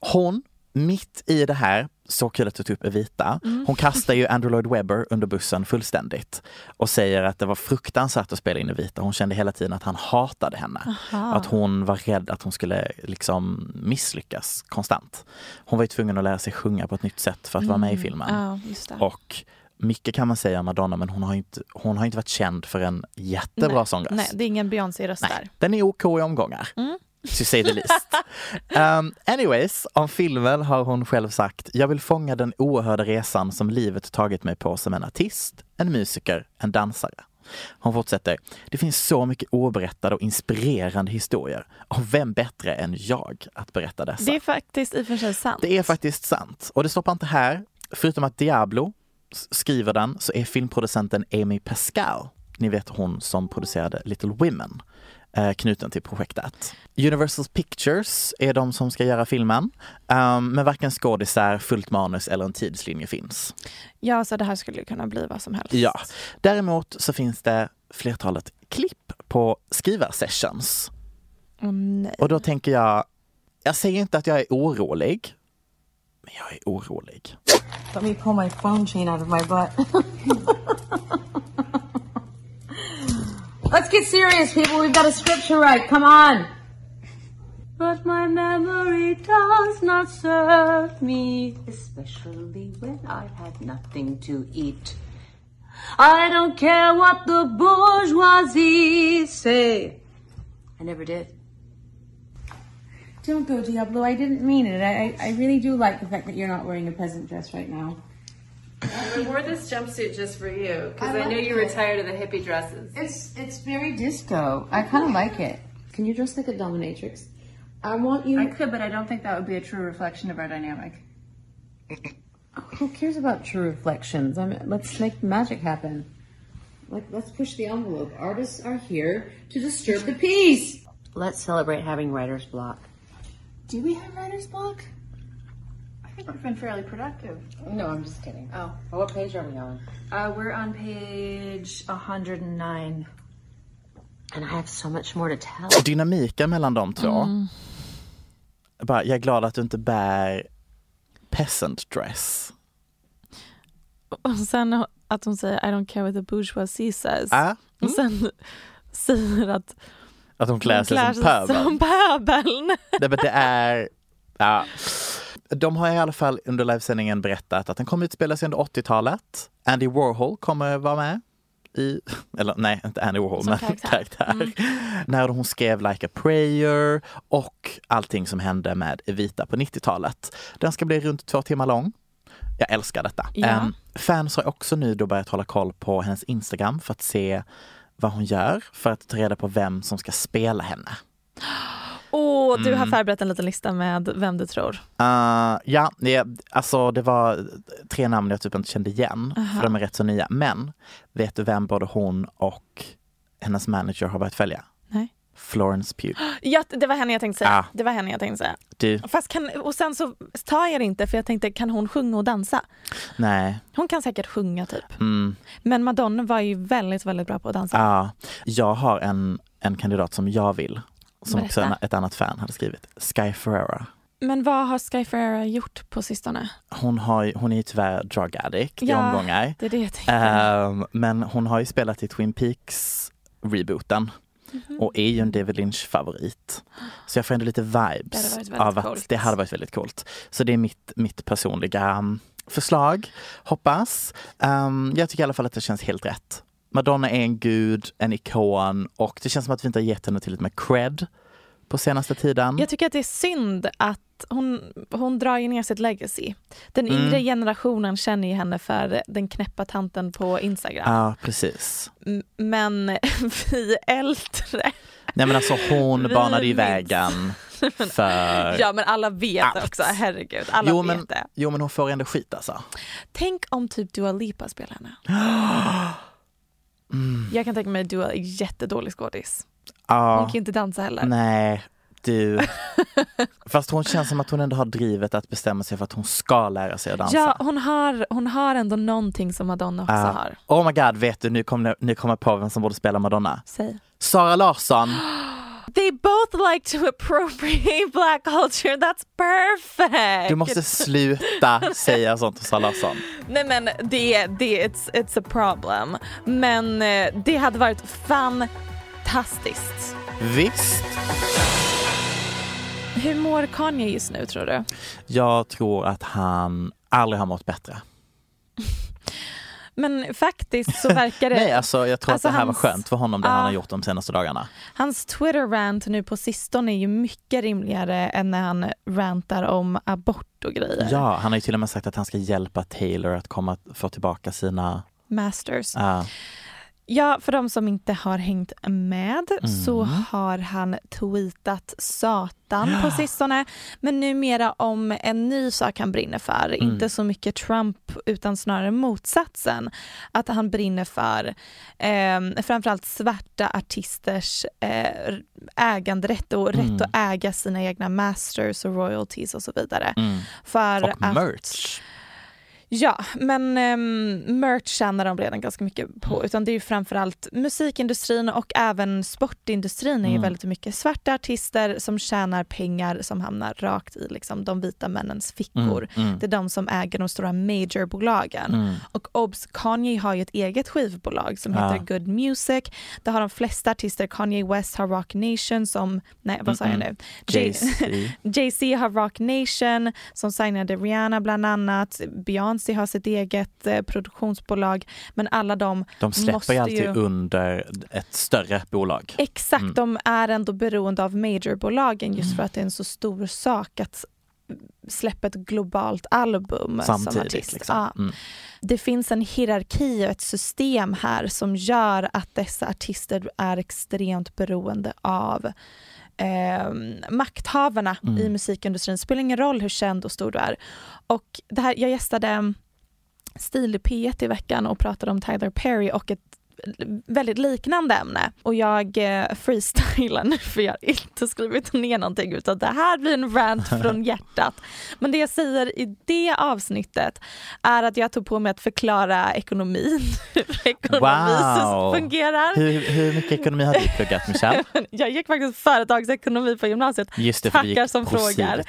Speaker 2: Hon, mitt i det här, så kul att du tog upp Evita, hon kastar ju Andrew Lloyd Webber under bussen fullständigt och säger att det var fruktansvärt att spela in Evita. Hon kände hela tiden att han hatade henne. Att hon var rädd att hon skulle liksom misslyckas konstant. Hon var ju tvungen att lära sig sjunga på ett nytt sätt för att vara med i filmen.
Speaker 1: Ja.
Speaker 2: Och mycket kan man säga om Madonna men hon har inte, hon har inte varit känd för en jättebra
Speaker 1: nej,
Speaker 2: sångröst.
Speaker 1: nej, det är ingen Beyoncé-röst där.
Speaker 2: Den är OK i omgångar. To say the least. Um, anyways, om filmen har hon själv sagt, jag vill fånga den oerhörda resan som livet tagit mig på som en artist, en musiker, en dansare. Hon fortsätter, det finns så mycket oberättade och inspirerande historier. Och vem bättre än jag att berätta dessa?
Speaker 1: Det är faktiskt i och för sig sant.
Speaker 2: Det är faktiskt sant. Och det stoppar inte här. Förutom att Diablo skriver den så är filmproducenten Amy Pascal, ni vet hon som producerade Little Women, eh, knuten till projektet. Universal Pictures är de som ska göra filmen, um, men varken skådisar, fullt manus eller en tidslinje finns.
Speaker 1: Ja, så det här skulle kunna bli vad som helst.
Speaker 2: Ja. Däremot så finns det flertalet klipp på skrivarsessions.
Speaker 1: Åh, nej.
Speaker 2: Och då tänker jag, jag säger inte att jag är orolig, men jag är orolig.
Speaker 4: Let me pull my phone chain out of my butt. Let's get serious, people. We've got a scripture right. Come on. But my memory does not serve me, especially when I've had nothing to eat. I don't care what the bourgeoisie say. I never did. Don't go, Diablo. I didn't mean it. I, I, I really do like the fact that you're not wearing a peasant dress right now.
Speaker 5: I wore this jumpsuit just for you because
Speaker 4: I
Speaker 5: I, knew
Speaker 4: like
Speaker 5: you were
Speaker 4: it.
Speaker 5: tired of the hippie dresses.
Speaker 4: It's it's very disco. I kind of like it. Can you dress like a dominatrix? I want you.
Speaker 5: I could, but I don't think that would be a true reflection of our dynamic.
Speaker 4: Who cares about true reflections? I mean, let's make magic happen. Like, let's push the envelope. Artists are here to disturb the peace. Let's celebrate having writer's block.
Speaker 5: Do we have writer's block? I think we've been fairly productive.
Speaker 4: No, I'm just kidding.
Speaker 5: Oh,
Speaker 4: Oh, what page are we on?
Speaker 5: uh, we're on page 109.
Speaker 4: And I have so much more to tell.
Speaker 2: Dynamiken mellan de två. Bara, jag är glad att du inte bär peasant dress.
Speaker 1: Och sen att hon säger I don't care what the bourgeoisie says.
Speaker 2: Ah,
Speaker 1: Och sen säger att
Speaker 2: att hon klär
Speaker 1: hon
Speaker 2: sig
Speaker 1: klär
Speaker 2: som
Speaker 1: sig
Speaker 2: pöbeln.
Speaker 1: som pöbeln.
Speaker 2: Nej, men det är... Ja. De har i alla fall under livesändningen berättat att den kommer utspela sig under 80-talet. Andy Warhol kommer vara med i, eller nej inte Andy Warhol
Speaker 1: Som
Speaker 2: men
Speaker 1: karaktär.
Speaker 2: karaktär.
Speaker 1: Mm.
Speaker 2: När hon skrev Like a prayer och allting som hände med Evita på 90-talet. Den ska bli runt två timmar lång. Jag älskar detta.
Speaker 1: Ja.
Speaker 2: Em, fans har också nu då börjat hålla koll på hennes Instagram för att se vad hon gör för att ta reda på vem som ska spela henne.
Speaker 1: Åh, du har
Speaker 2: Mm.
Speaker 1: förberett en liten lista med vem du tror.
Speaker 2: Uh, ja, det, alltså det var tre namn jag typ inte kände igen,
Speaker 1: Aha.
Speaker 2: för de är rätt så nya. Men vet du vem både hon och hennes manager har börjat följa? Florence Pugh.
Speaker 1: Ja, det var henne jag tänkte säga.
Speaker 2: Ah.
Speaker 1: Det var henne jag tänkte säga.
Speaker 2: Du,
Speaker 1: Fast kan, och sen så tar jag det inte för jag tänkte kan hon sjunga och dansa?
Speaker 2: nej.
Speaker 1: Hon kan säkert sjunga typ.
Speaker 2: Mm,
Speaker 1: Men Madonna var ju väldigt, väldigt bra på att dansa.
Speaker 2: ja. jag har en, en kandidat som jag vill, som också
Speaker 1: Berätta.
Speaker 2: en, ett annat fan hade skrivit. Sky Ferrera.
Speaker 1: Men vad har Sky Ferreira gjort på sistone?
Speaker 2: Hon, har, hon är ju tyvärr drug addict i
Speaker 1: Ja.
Speaker 2: omgångar.
Speaker 1: Det är det jag.
Speaker 2: Ehm, men hon har ju spelat i Twin Peaks rebooten
Speaker 1: Mhm.
Speaker 2: och är ju en David Lynch favorit. Så jag får ändå lite vibes av att
Speaker 1: coolt.
Speaker 2: det hade varit väldigt coolt. Så det är mitt, mitt personliga um, förslag, hoppas. Um, jag tycker i alla fall att det känns helt rätt. Madonna är en gud, en ikon och det känns som att vi inte har gett henne tillräckligt med cred på senaste tiden.
Speaker 1: Jag tycker att det är synd att hon, hon drar ju ner sitt legacy. Den
Speaker 2: Mm.
Speaker 1: yngre generationen känner ju henne för den knäppa tanten på Instagram.
Speaker 2: Ja, precis.
Speaker 1: Men vi äldre,
Speaker 2: Nej men alltså hon
Speaker 1: Vi
Speaker 2: banade ju vägen för...
Speaker 1: ja men alla vet
Speaker 2: Allt.
Speaker 1: också, herregud, alla
Speaker 2: jo,
Speaker 1: vet
Speaker 2: men,
Speaker 1: det.
Speaker 2: jo men hon får ändå skit alltså.
Speaker 1: Tänk om typ Dua Lipa spelar henne. Jag kan tänka mig att Dua är jättedålig skådis. Hon
Speaker 2: Ja,
Speaker 1: kan ju inte dansa heller.
Speaker 2: nej du. Fast hon känns som att hon ändå har drivet att bestämma sig för att hon ska lära sig att dansa.
Speaker 1: Ja, hon har, hon har ändå någonting som Madonna också
Speaker 2: Ja.
Speaker 1: har.
Speaker 2: Oh my god, vet du, nu kommer nu kommer jag på vem som borde spela Madonna.
Speaker 1: Säg.
Speaker 2: Sara Larsson.
Speaker 1: They both like to appropriate black culture, that's perfect!
Speaker 2: Du måste sluta säga sånt till Sara Larsson.
Speaker 1: Nej men det, det it's, it's a problem. Men eh, det hade varit fantastiskt.
Speaker 2: Visst.
Speaker 1: Hur mår Kanye just nu tror du?
Speaker 2: Jag tror att han aldrig har mått bättre.
Speaker 1: Men faktiskt så verkar det...
Speaker 2: Nej, alltså jag tror
Speaker 1: Alltså,
Speaker 2: att det här
Speaker 1: hans-
Speaker 2: var skönt för honom det han
Speaker 1: Ja.
Speaker 2: har gjort de senaste dagarna.
Speaker 1: Hans Twitter-rant nu på sistone är ju mycket rimligare än när han rantar om abort och grejer.
Speaker 2: Ja, han har ju till och med sagt att han ska hjälpa Taylor att komma få tillbaka sina...
Speaker 1: Masters.
Speaker 2: Ja.
Speaker 1: Ja, för de som inte har hängt med så
Speaker 2: Mm.
Speaker 1: har han tweetat satan på sistone. Men numera om en ny sak han brinner för.
Speaker 2: Mm.
Speaker 1: Inte så mycket Trump utan snarare motsatsen. Att han brinner för eh, framförallt svarta artisters eh, äganderätt och
Speaker 2: Mm.
Speaker 1: rätt att äga sina egna masters och royalties och så vidare.
Speaker 2: Mm.
Speaker 1: För
Speaker 2: Och
Speaker 1: att,
Speaker 2: merch.
Speaker 1: Ja, men um, merch tjänar de redan ganska mycket på.
Speaker 2: Mm.
Speaker 1: Utan det är ju framförallt musikindustrin och även sportindustrin är ju
Speaker 2: Mm.
Speaker 1: väldigt mycket svarta artister som tjänar pengar som hamnar rakt i liksom, de vita männens fickor.
Speaker 2: Mm, mm.
Speaker 1: Det är de som äger de stora majorbolagen.
Speaker 2: Mm.
Speaker 1: Och obs, Kanye har ju ett eget skivbolag som
Speaker 2: Ja.
Speaker 1: heter Good Music. Det har de flesta artister. Kanye West har Rock Nation som, nej vad sa jag
Speaker 2: Mm,
Speaker 1: nu? Jay-
Speaker 2: Jay-Z.
Speaker 1: Jay-Z har Rock Nation som signade Rihanna bland annat. Beyoncé har sitt eget eh, produktionsbolag. Men alla de
Speaker 2: De släpper ju alltid
Speaker 1: ju...
Speaker 2: under ett större bolag.
Speaker 1: Exakt,
Speaker 2: Mm.
Speaker 1: de är ändå beroende av majorbolagen just
Speaker 2: Mm.
Speaker 1: för att det är en så stor sak att släppa ett globalt album som
Speaker 2: Samtidigt.
Speaker 1: artist.
Speaker 2: Liksom.
Speaker 1: Ja.
Speaker 2: Mm.
Speaker 1: Det finns en hierarki och ett system här som gör att dessa artister är extremt beroende av eh, makthavarna
Speaker 2: Mm.
Speaker 1: i musikindustrin. Det spelar ingen roll hur känd och stor du är. Och det här, jag gästade Stil P1 i veckan och pratade om Tyler Perry och ett väldigt liknande ämne. Och jag eh, freestylar nu för jag har inte skrivit ner någonting utan det här blir en rant från hjärtat. Men det jag säger i det avsnittet är att jag tog på mig att förklara ekonomin, hur ekonomi
Speaker 2: Wow.
Speaker 1: fungerar.
Speaker 2: Hur, hur mycket ekonomi har du pluggat Michelle?
Speaker 1: Jag gick faktiskt företagsekonomi på gymnasiet.
Speaker 2: Just det,
Speaker 1: Tackar som frågar.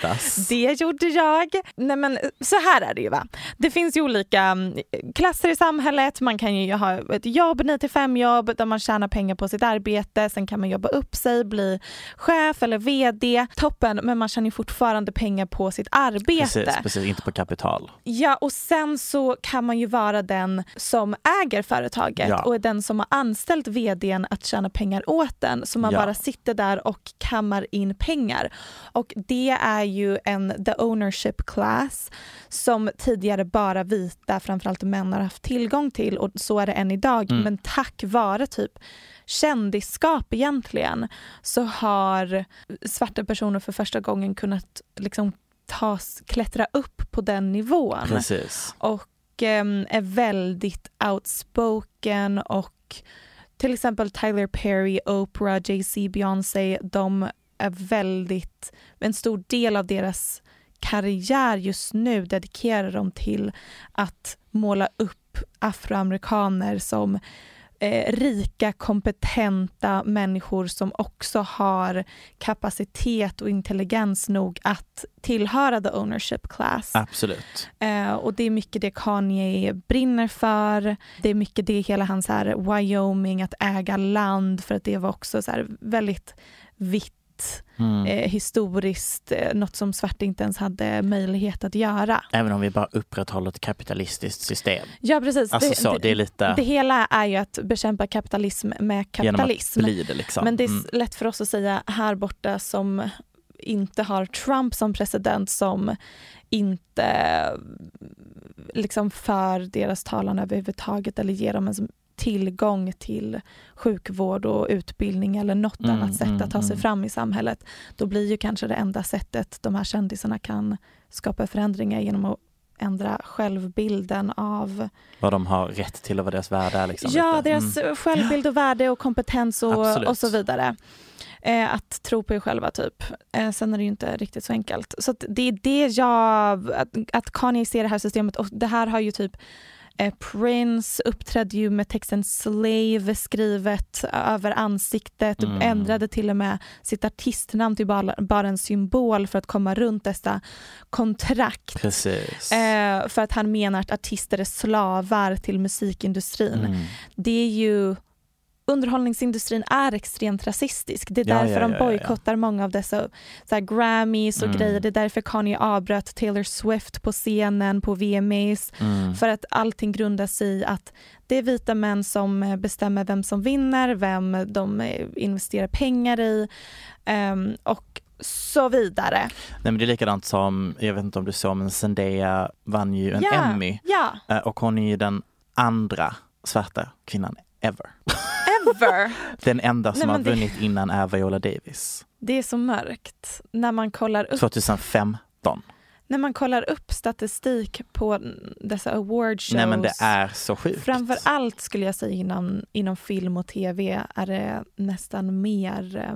Speaker 1: Det gjorde jag. Nej men så här är det ju va. Det finns ju olika mm, klasser i samhället. Man kan ju ha ett jobb 9 till 5 jobb där man tjänar pengar på sitt arbete, sen kan man jobba upp sig, bli chef eller VD. Toppen, men man tjänar fortfarande pengar på sitt arbete.
Speaker 2: Precis, precis, inte på kapital.
Speaker 1: Ja, och sen så kan man ju vara den som äger företaget
Speaker 2: Ja.
Speaker 1: och är den som har anställt vdn att tjäna pengar åt den. Så man
Speaker 2: Ja.
Speaker 1: bara sitter där och kammar in pengar. Och det är ju en the ownership class som tidigare bara vita, framförallt män, har haft tillgång till och så är det än idag.
Speaker 2: Mm.
Speaker 1: Men tack vare typ kändisskap egentligen så har svarta personer för första gången kunnat liksom tas, klättra upp på den nivån
Speaker 2: Precis.
Speaker 1: och ehm, är väldigt outspoken och till exempel Tyler Perry, Oprah, Jay-Z, Beyoncé, de är väldigt, en stor del av deras karriär just nu dedikerar de till att måla upp afroamerikaner som eh, rika, kompetenta människor som också har kapacitet och intelligens nog att tillhöra the ownership class.
Speaker 2: Absolut.
Speaker 1: Eh, och det är mycket det Kanye brinner för. Det är mycket det hela hans här Wyoming, att äga land, för att det var också så väldigt vitt
Speaker 2: Mm.
Speaker 1: eh, historiskt, eh, något som svarta inte ens hade möjlighet att göra.
Speaker 2: Även om vi bara upprätthåller ett kapitalistiskt system.
Speaker 1: Ja precis.
Speaker 2: Alltså så, det är lite-
Speaker 1: det hela är ju att bekämpa kapitalism med kapitalism.
Speaker 2: det liksom.
Speaker 1: Men det är
Speaker 2: Mm.
Speaker 1: lätt för oss att säga här borta som inte har Trump som president som inte liksom för deras talan överhuvudtaget eller ger dem en tillgång till sjukvård och utbildning eller något
Speaker 2: Mm,
Speaker 1: annat sätt
Speaker 2: mm,
Speaker 1: att ta sig
Speaker 2: mm.
Speaker 1: fram i samhället. Då blir ju kanske det enda sättet de här kändisarna kan skapa förändringar genom att ändra självbilden av
Speaker 2: Vad de har rätt till och vad deras värde är. Liksom,
Speaker 1: Ja,
Speaker 2: lite.
Speaker 1: deras
Speaker 2: Mm.
Speaker 1: självbild och värde och kompetens och, och så vidare. Eh, att tro på er själva typ. Eh, sen är det ju inte riktigt så enkelt. Så det är det jag, att, att Kanye ser det här systemet och det här har ju typ Prince uppträdde ju med texten slave skrivet över ansiktet,
Speaker 2: Mm.
Speaker 1: ändrade till och med sitt artistnamn till bara, bara en symbol för att komma runt dessa kontrakt.
Speaker 2: Precis.
Speaker 1: Eh, för att han menar att artister är slavar till musikindustrin.
Speaker 2: Mm.
Speaker 1: Det är ju Underhållningsindustrin är extremt rasistisk. Det är
Speaker 2: Ja,
Speaker 1: därför
Speaker 2: ja,
Speaker 1: de
Speaker 2: ja, ja.
Speaker 1: bojkottar många av dessa så Grammys och
Speaker 2: Mm.
Speaker 1: grejer. Det är därför Kanye avbröt Taylor Swift på scenen på VMAs.
Speaker 2: Mm.
Speaker 1: För att allting grundar sig i att det är vita män som eh, bestämmer vem som vinner, vem de eh, investerar pengar i ehm, och så vidare.
Speaker 2: Nej, men det är likadant som, jag vet inte om du såg, men Zendaya vann ju en Emmy Eh, och hon är ju den andra svarta kvinnan ever.
Speaker 1: ever.
Speaker 2: Den enda som
Speaker 1: Nej,
Speaker 2: har
Speaker 1: men det-
Speaker 2: vunnit innan är Viola Davis.
Speaker 1: Det är så mörkt när man kollar upp
Speaker 2: 2015.
Speaker 1: När man kollar upp statistik på dessa award shows.
Speaker 2: Nej men det är så sjukt.
Speaker 1: Framför allt skulle jag säga inom, inom film och tv är det nästan mer eh,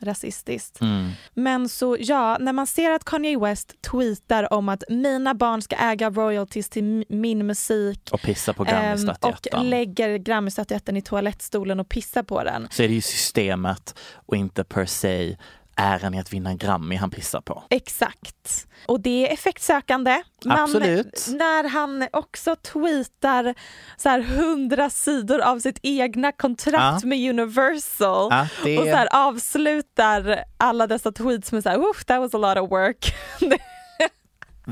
Speaker 1: rasistiskt.
Speaker 2: Mm.
Speaker 1: Men så ja, när man ser att Kanye West tweetar om att mina barn ska äga royalties till min musik
Speaker 2: Och pissa på
Speaker 1: ehm, och lägger Grammy-statyetten i toalettstolen och pissar på den.
Speaker 2: Så är det ju systemet och inte per se äran i att vinna en Grammy han pissar på.
Speaker 1: Exakt. Och det är effektsökande. Man-
Speaker 2: Absolut.
Speaker 1: När han också tweetar så här hundra sidor av sitt egna kontrakt
Speaker 2: Ja.
Speaker 1: med Universal
Speaker 2: Ja, det
Speaker 1: och så här avslutar alla dessa tweets med så här, "Oof, that was a lot of work.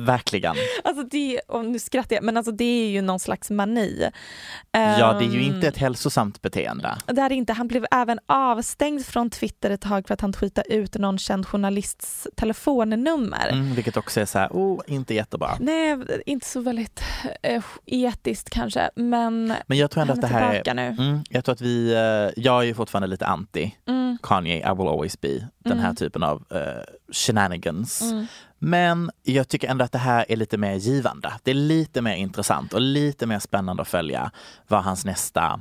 Speaker 2: Verkligen.
Speaker 1: alltså det, och nu skrattar jag, men alltså det är ju någon slags mani.
Speaker 2: Ja, det är ju
Speaker 1: Ehm,
Speaker 2: inte ett hälsosamt beteende.
Speaker 1: det här är inte, han blev även avstängd från Twitter ett tag för att han tweetade ut någon känd journalists telefonnummer.
Speaker 2: Mm, vilket också är så här, oh, inte jättebra.
Speaker 1: Nej, inte så väldigt eh, etiskt kanske, men
Speaker 2: Men jag tror ändå att det
Speaker 1: är
Speaker 2: här
Speaker 1: tillbaka nu.
Speaker 2: Mm, jag tror att vi, eh, jag är ju fortfarande lite anti
Speaker 1: Mm.
Speaker 2: Kanye, I will always be, den här
Speaker 1: Mm.
Speaker 2: typen av eh, shenanigans.
Speaker 1: Mm.
Speaker 2: Men jag tycker ändå att det här är lite mer givande. Det är lite mer intressant och lite mer spännande att följa vad hans nästa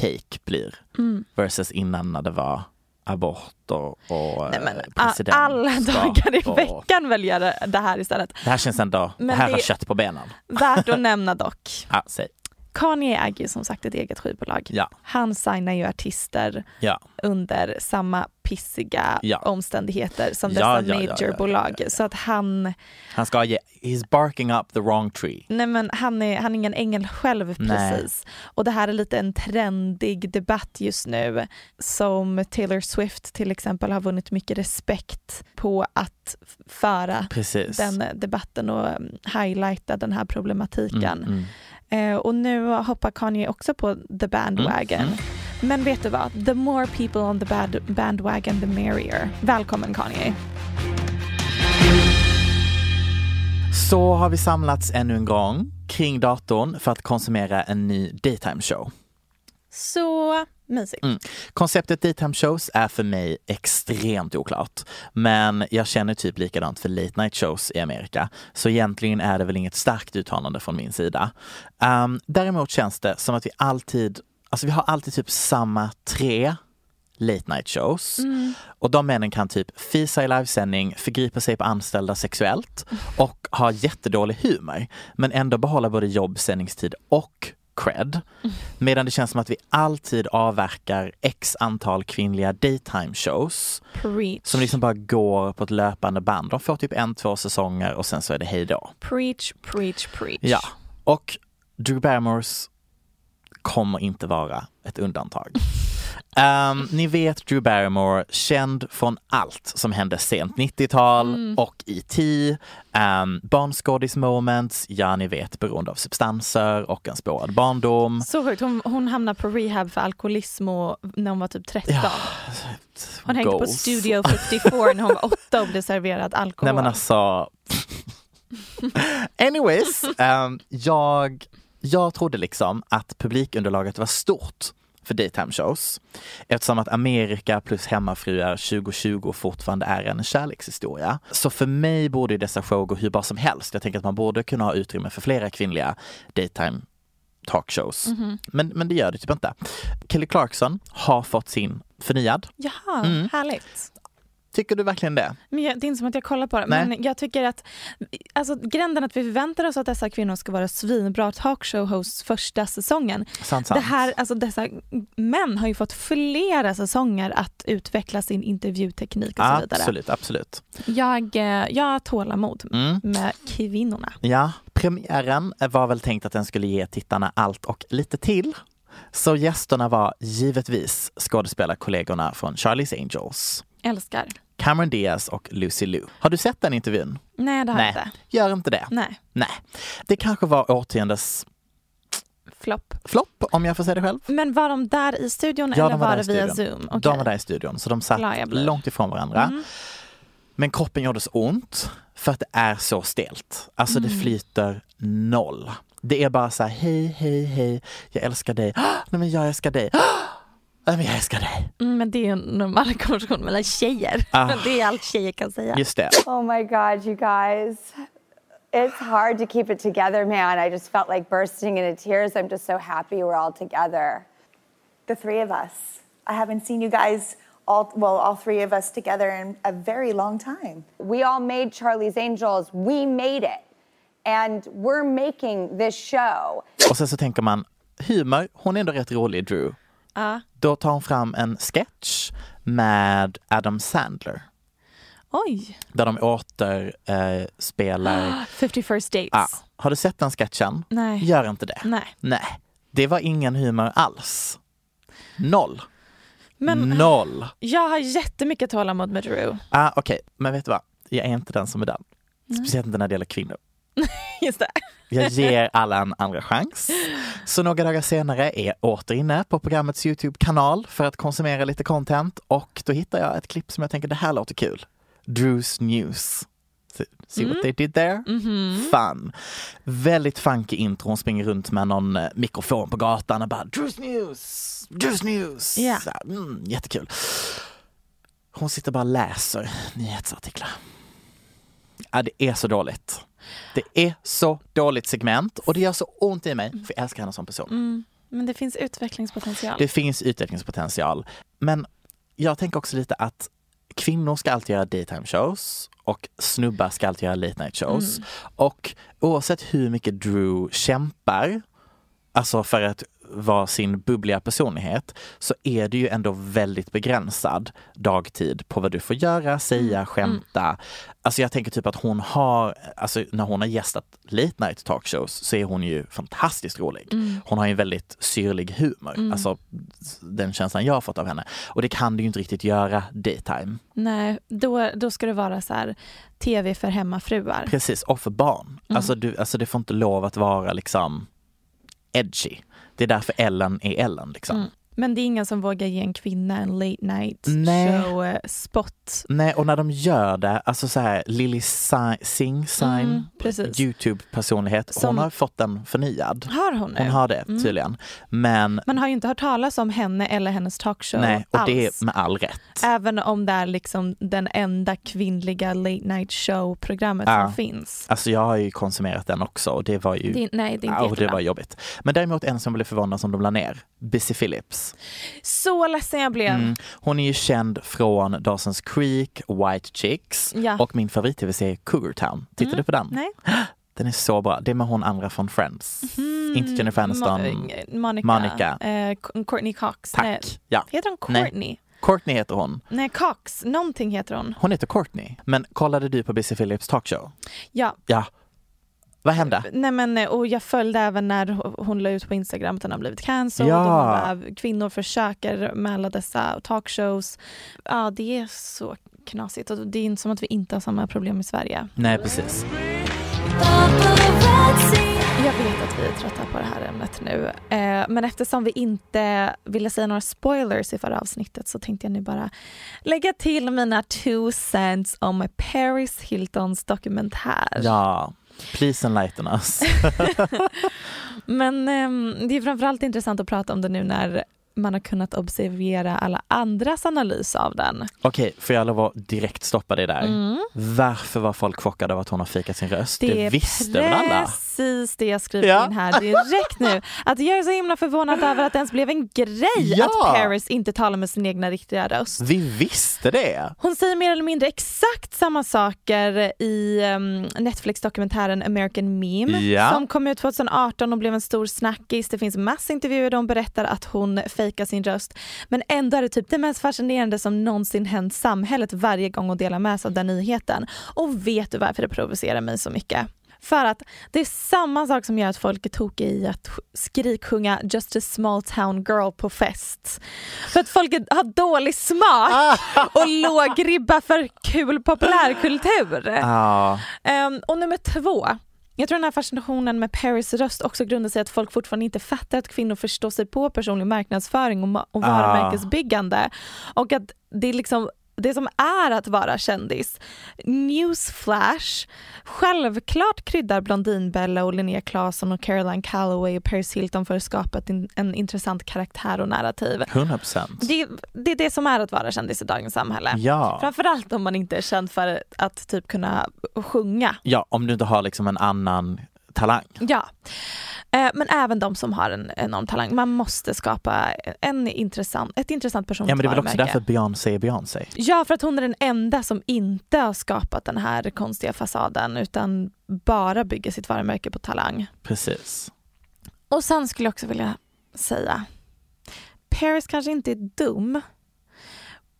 Speaker 2: take blir.
Speaker 1: Mm.
Speaker 2: Versus innan när det var abort och, och
Speaker 1: Nej, men,
Speaker 2: eh,
Speaker 1: a-
Speaker 2: presidentskap
Speaker 1: alla dagar i
Speaker 2: och-
Speaker 1: veckan väljer det här istället.
Speaker 2: Det här känns ändå, det
Speaker 1: Men
Speaker 2: här
Speaker 1: det-
Speaker 2: har kött på benen.
Speaker 1: Värt att nämna dock.
Speaker 2: Ja, säg.
Speaker 1: Kanye äger ju som sagt ett eget skivbolag.
Speaker 2: Ja.
Speaker 1: Han signar ju artister
Speaker 2: Ja.
Speaker 1: under samma pissiga
Speaker 2: Ja.
Speaker 1: omständigheter som dessa majorbolag. Så att han,
Speaker 2: Han ska ge, he's barking up the wrong tree.
Speaker 1: nej men han, är, han är ingen ängel själv
Speaker 2: Nej.
Speaker 1: precis. Och det här är lite en trendig debatt just nu som Taylor Swift till exempel har vunnit mycket respekt på att föra
Speaker 2: Precis.
Speaker 1: den debatten och mm, highlighta den här problematiken.
Speaker 2: Mm, mm.
Speaker 1: Eh, och nu hoppar Kanye också på the bandwagon.
Speaker 2: Mm,
Speaker 1: Men vet du vad? The more people on the bad bandwagon the merrier. Välkommen Kanye.
Speaker 2: Så har vi samlats ännu en gång kring datorn för att konsumera en ny daytime show.
Speaker 1: Så mysigt.
Speaker 2: Mm. Konceptet daytime shows är för mig extremt oklart. Men jag känner typ likadant för late night shows i Amerika. Så egentligen är det väl inget starkt uttalande från min sida. Um, däremot känns det som att vi alltid, alltså vi har alltid typ samma tre late night shows. Och de männen kan typ fisa i livesändning, förgripa sig på anställda sexuellt och ha jättedålig humor. Men ändå behålla både jobb, sändningstid och cred. Medan det känns som att vi alltid avverkar x antal kvinnliga daytime shows
Speaker 1: Preach.
Speaker 2: som liksom bara går på ett löpande band. De får typ en, två säsonger och sen så är det hej då.
Speaker 1: Preach, preach, preach.
Speaker 2: Ja, och Drew Barrymores kommer inte vara ett undantag. Ehm, ni vet Drew Barrymore, känd från allt som hände sent 90-tal och E.T. Um, barnskådis moments, ja ni vet beroende av substanser och en spårad barndom.
Speaker 1: Så sjukt. Hon, hon hamnade på rehab för alkoholism och, när hon var typ 13. hon hängde på
Speaker 2: Goals.
Speaker 1: Studio 54 när hon var åtta och blev serverad alkohol.
Speaker 2: Nej men alltså. Anyways, ehm, jag, jag trodde liksom att publikunderlaget var stort för daytime shows. Eftersom att Amerika plus hemmafruar 2020 fortfarande är en kärlekshistoria. Så för mig borde dessa show gå hur bra som helst. Jag tänker att man borde kunna ha utrymme för flera kvinnliga daytime talkshows.
Speaker 1: Mhm.
Speaker 2: Men, men det gör det typ inte. Kelly Clarkson har fått sin förnyad.
Speaker 1: Jaha,
Speaker 2: Mm.
Speaker 1: härligt.
Speaker 2: Tycker du verkligen det?
Speaker 1: Men jag, det är inte som att jag kollar på det.
Speaker 2: Nej.
Speaker 1: Men jag tycker att alltså, gränden att vi förväntar oss att dessa kvinnor ska vara svinbra talkshow-hosts första säsongen.
Speaker 2: Sant,
Speaker 1: Det
Speaker 2: sant.
Speaker 1: här, alltså, dessa män har ju fått flera säsonger att utveckla sin intervjuteknik och så vidare.
Speaker 2: Absolut, absolut.
Speaker 1: Jag, eh, jag har tålamod
Speaker 2: Mm.
Speaker 1: med kvinnorna.
Speaker 2: Ja, premiären var väl tänkt att den skulle ge tittarna allt och lite till. Så gästerna var givetvis skådespelarkollegorna från Charlie's Angels.
Speaker 1: Älskar.
Speaker 2: Cameron Diaz och Lucy Liu. Har du sett den intervjun?
Speaker 1: Nej det har jag inte.
Speaker 2: gör inte det.
Speaker 1: Nej.
Speaker 2: Nej. Det kanske var årtiondes
Speaker 1: Flopp.
Speaker 2: flopp, om jag får säga det själv.
Speaker 1: Men var de där i studion
Speaker 2: Ja,
Speaker 1: eller
Speaker 2: de var
Speaker 1: var, det via. Zoom? Okej.
Speaker 2: De var där i studion, så de satt långt ifrån varandra.
Speaker 1: Mm.
Speaker 2: Men kroppen gjorde så ont för att det är så stelt. Alltså det
Speaker 1: Mm.
Speaker 2: flyter noll. Det är bara så här, hej, hej, hej, jag älskar dig. Nej men jag älskar dig. men jag älskar dig.
Speaker 1: Mm, men det är en normal konversation mellan tjejer.
Speaker 2: Ah.
Speaker 1: Det är allt tjejer kan säga.
Speaker 2: Just det.
Speaker 6: Oh my God, you guys. It's hard to keep it together, man. I just felt like bursting into tears. I'm just so happy we're all together.
Speaker 5: The three of us. I haven't seen you guys all, well, all three of us together in a very long time.
Speaker 6: We all made Charlie's Angels. We made it. And we're making this show.
Speaker 2: Och sen så tänker man, humor, hon är ändå rätt rolig Drew.
Speaker 1: Ja.
Speaker 2: Då tar hon fram en sketch med Adam Sandler.
Speaker 1: Oj.
Speaker 2: Där de åter eh, spelar
Speaker 1: 50 first dates.
Speaker 2: Ja. Har du sett den sketchen?
Speaker 1: Nej.
Speaker 2: Gör inte det.
Speaker 1: Nej.
Speaker 2: Nej. Det var ingen humor alls. Noll.
Speaker 1: Men
Speaker 2: Noll.
Speaker 1: jag har jättemycket tålamod med Drew.
Speaker 2: Ah, Okej, men vet du vad? Jag är inte den som är den. Speciellt inte när det gäller kvinnor.
Speaker 1: Just det.
Speaker 2: Jag ger alla en andra chans. Så några dagar senare är jag åter inne på programmets Youtube-kanal för att konsumera lite content och då hittar jag ett klipp som jag tänker det här låter kul. Drews News. See, what they did there? Fun. Väldigt funky intro. Hon springer runt med någon eh, mikrofon på gatan och bara Drews News, Drews News.
Speaker 1: Ja.
Speaker 2: Så mm, jättekul. Hon sitter bara och läser nyhetsartiklar. Ja, det är så dåligt. Det är så dåligt segment och det gör så ont i mig för jag älskar henne som person.
Speaker 1: Mm. Men det finns utvecklingspotential.
Speaker 2: Det finns utvecklingspotential. Men jag tänker också lite att kvinnor ska alltid göra daytime shows och snubbar ska alltid göra late night shows. Och oavsett hur mycket Drew kämpar Alltså för att vara sin bubbliga personlighet så är det ju ändå väldigt begränsad dagtid på vad du får göra, säga, skämta. Alltså jag tänker typ att hon har, alltså när hon har gästat late night talkshows så är hon ju fantastiskt rolig.
Speaker 1: Mm.
Speaker 2: Hon har en väldigt syrlig humor,
Speaker 1: Mm.
Speaker 2: alltså den känslan jag har fått av henne. Och det kan du ju inte riktigt göra daytime.
Speaker 1: Nej, då, då ska det vara så här tv för hemmafruar.
Speaker 2: Precis, och för barn.
Speaker 1: Mm.
Speaker 2: Alltså, du, alltså det får inte lov att vara liksom edgy. Det är därför Ellen är Ellen liksom.
Speaker 1: Mm. Men det är ingen som vågar ge en kvinna en late night
Speaker 2: Nej.
Speaker 1: show eh, spot.
Speaker 2: Nej, och när de gör det, alltså så här, Lily Si- Singh,
Speaker 1: Mm.
Speaker 2: Youtube-personlighet,
Speaker 1: Som-
Speaker 2: hon har fått den förnyad.
Speaker 1: Har hon nu?
Speaker 2: Hon har det
Speaker 1: Mm.
Speaker 2: tydligen. Men
Speaker 1: Man har ju inte hört talas om henne eller hennes talkshow
Speaker 2: nej, och
Speaker 1: alls.
Speaker 2: det är med all rätt.
Speaker 1: Även om det är liksom den enda kvinnliga late night show-programmet
Speaker 2: Ja.
Speaker 1: som finns.
Speaker 2: Alltså jag har ju konsumerat den också och det var ju
Speaker 1: Det, nej, det är inte
Speaker 2: Ja, det var jobbigt. Men däremot en som blev förvånad som de la ner, Busy Phillips.
Speaker 1: Så ledsen jag blev.
Speaker 2: Mm. Hon är ju känd från Dawson's Creek, White Chicks
Speaker 1: Ja.
Speaker 2: och min favorit-tv-serie Cougar Town. Tittar
Speaker 1: Mm.
Speaker 2: du på den?
Speaker 1: Nej.
Speaker 2: Den är så bra. Det är med hon andra från Friends. Inte Jennifer Aniston.
Speaker 1: Ma- Monica.
Speaker 2: Monica.
Speaker 1: Eh, Courtney Cox.
Speaker 2: Tack.
Speaker 1: Nej.
Speaker 2: Ja.
Speaker 1: Heter hon
Speaker 2: Nej.
Speaker 1: Courtney?
Speaker 2: Courtney heter hon.
Speaker 1: Nej. Cox. Någonting heter hon.
Speaker 2: Hon heter Courtney. Men kollade du på Busy Phillips talkshow?
Speaker 1: Ja.
Speaker 2: Ja. Vad hände?
Speaker 1: Nej men, och jag följde även när hon- la ut på Instagram att den har blivit cancelled.
Speaker 2: Ja.
Speaker 1: Bara, kvinnor försöker med alla dessa talkshows. Ja, det är så knasigt. Och det är inte som att vi inte har samma problem i Sverige.
Speaker 2: Nej, precis.
Speaker 1: Jag vet att vi är trötta på det här ämnet nu. Eh, men eftersom vi inte ville säga några spoilers i förra avsnittet så tänkte jag nu bara lägga till mina two cents om Paris Hiltons dokumentär.
Speaker 2: Ja. Please enlighten us.
Speaker 1: Men eh, det är framförallt intressant att prata om det nu när man har kunnat observera alla andras analys av den.
Speaker 2: Okej, får jag lov att direkt stoppa dig där?
Speaker 1: Mm.
Speaker 2: Varför var folk chockade av att hon har fikat sin röst? Det,
Speaker 1: Det
Speaker 2: visste väl alla?
Speaker 1: precis det jag skriver
Speaker 2: Ja.
Speaker 1: in här direkt nu. Att jag är så himla förvånad över att det ens blev en grej
Speaker 2: Ja.
Speaker 1: att Paris inte talar med sin egna riktiga röst.
Speaker 2: Vi visste det!
Speaker 1: Hon säger mer eller mindre exakt samma saker i um, Netflix-dokumentären American Meme
Speaker 2: Ja.
Speaker 1: som kom ut 2018 och blev en stor snackis. Det finns massintervjuer där hon berättar att hon fejkar sin röst. Men ändå är det typ det mest fascinerande som någonsin hänt samhället varje gång hon delar med sig av den nyheten. Och vet du varför det provocerar mig så mycket? För att det är samma sak som gör att folk är tokiga i att sj- skriksjunga Just a small town girl på fest. För att folk har dålig smak och låg ribba för kul populärkultur.
Speaker 2: Ja.
Speaker 1: Ehm, och nummer två. Jag tror den här fascinationen med Paris röst också grundar sig i att folk fortfarande inte fattar att kvinnor förstår sig på personlig marknadsföring och, ma- och
Speaker 2: Ah.
Speaker 1: varumärkesbyggande. Och att det är liksom det som är att vara kändis. Newsflash. Självklart kryddar Blondinbella och Linnea Claesson och Caroline Calloway och Paris Hilton för att skapa ett in, en intressant karaktär och narrativ.
Speaker 2: 100 procent.
Speaker 1: Det, det är det som är att vara kändis i dagens samhälle.
Speaker 2: Ja.
Speaker 1: Framförallt om man inte är känd för att typ kunna sjunga.
Speaker 2: Ja, om du inte har liksom en annan talang.
Speaker 1: Ja. Eh, Men även de som har en enorm talang. Man måste skapa en intressant, ett intressant personligt
Speaker 2: Ja, men det är väl också därför Beyoncé är Beyoncé.
Speaker 1: Ja, för att hon är den enda som inte har skapat den här konstiga fasaden utan bara bygger sitt varumärke på talang.
Speaker 2: Precis.
Speaker 1: Och sen skulle jag också vilja säga, Paris kanske inte är dum,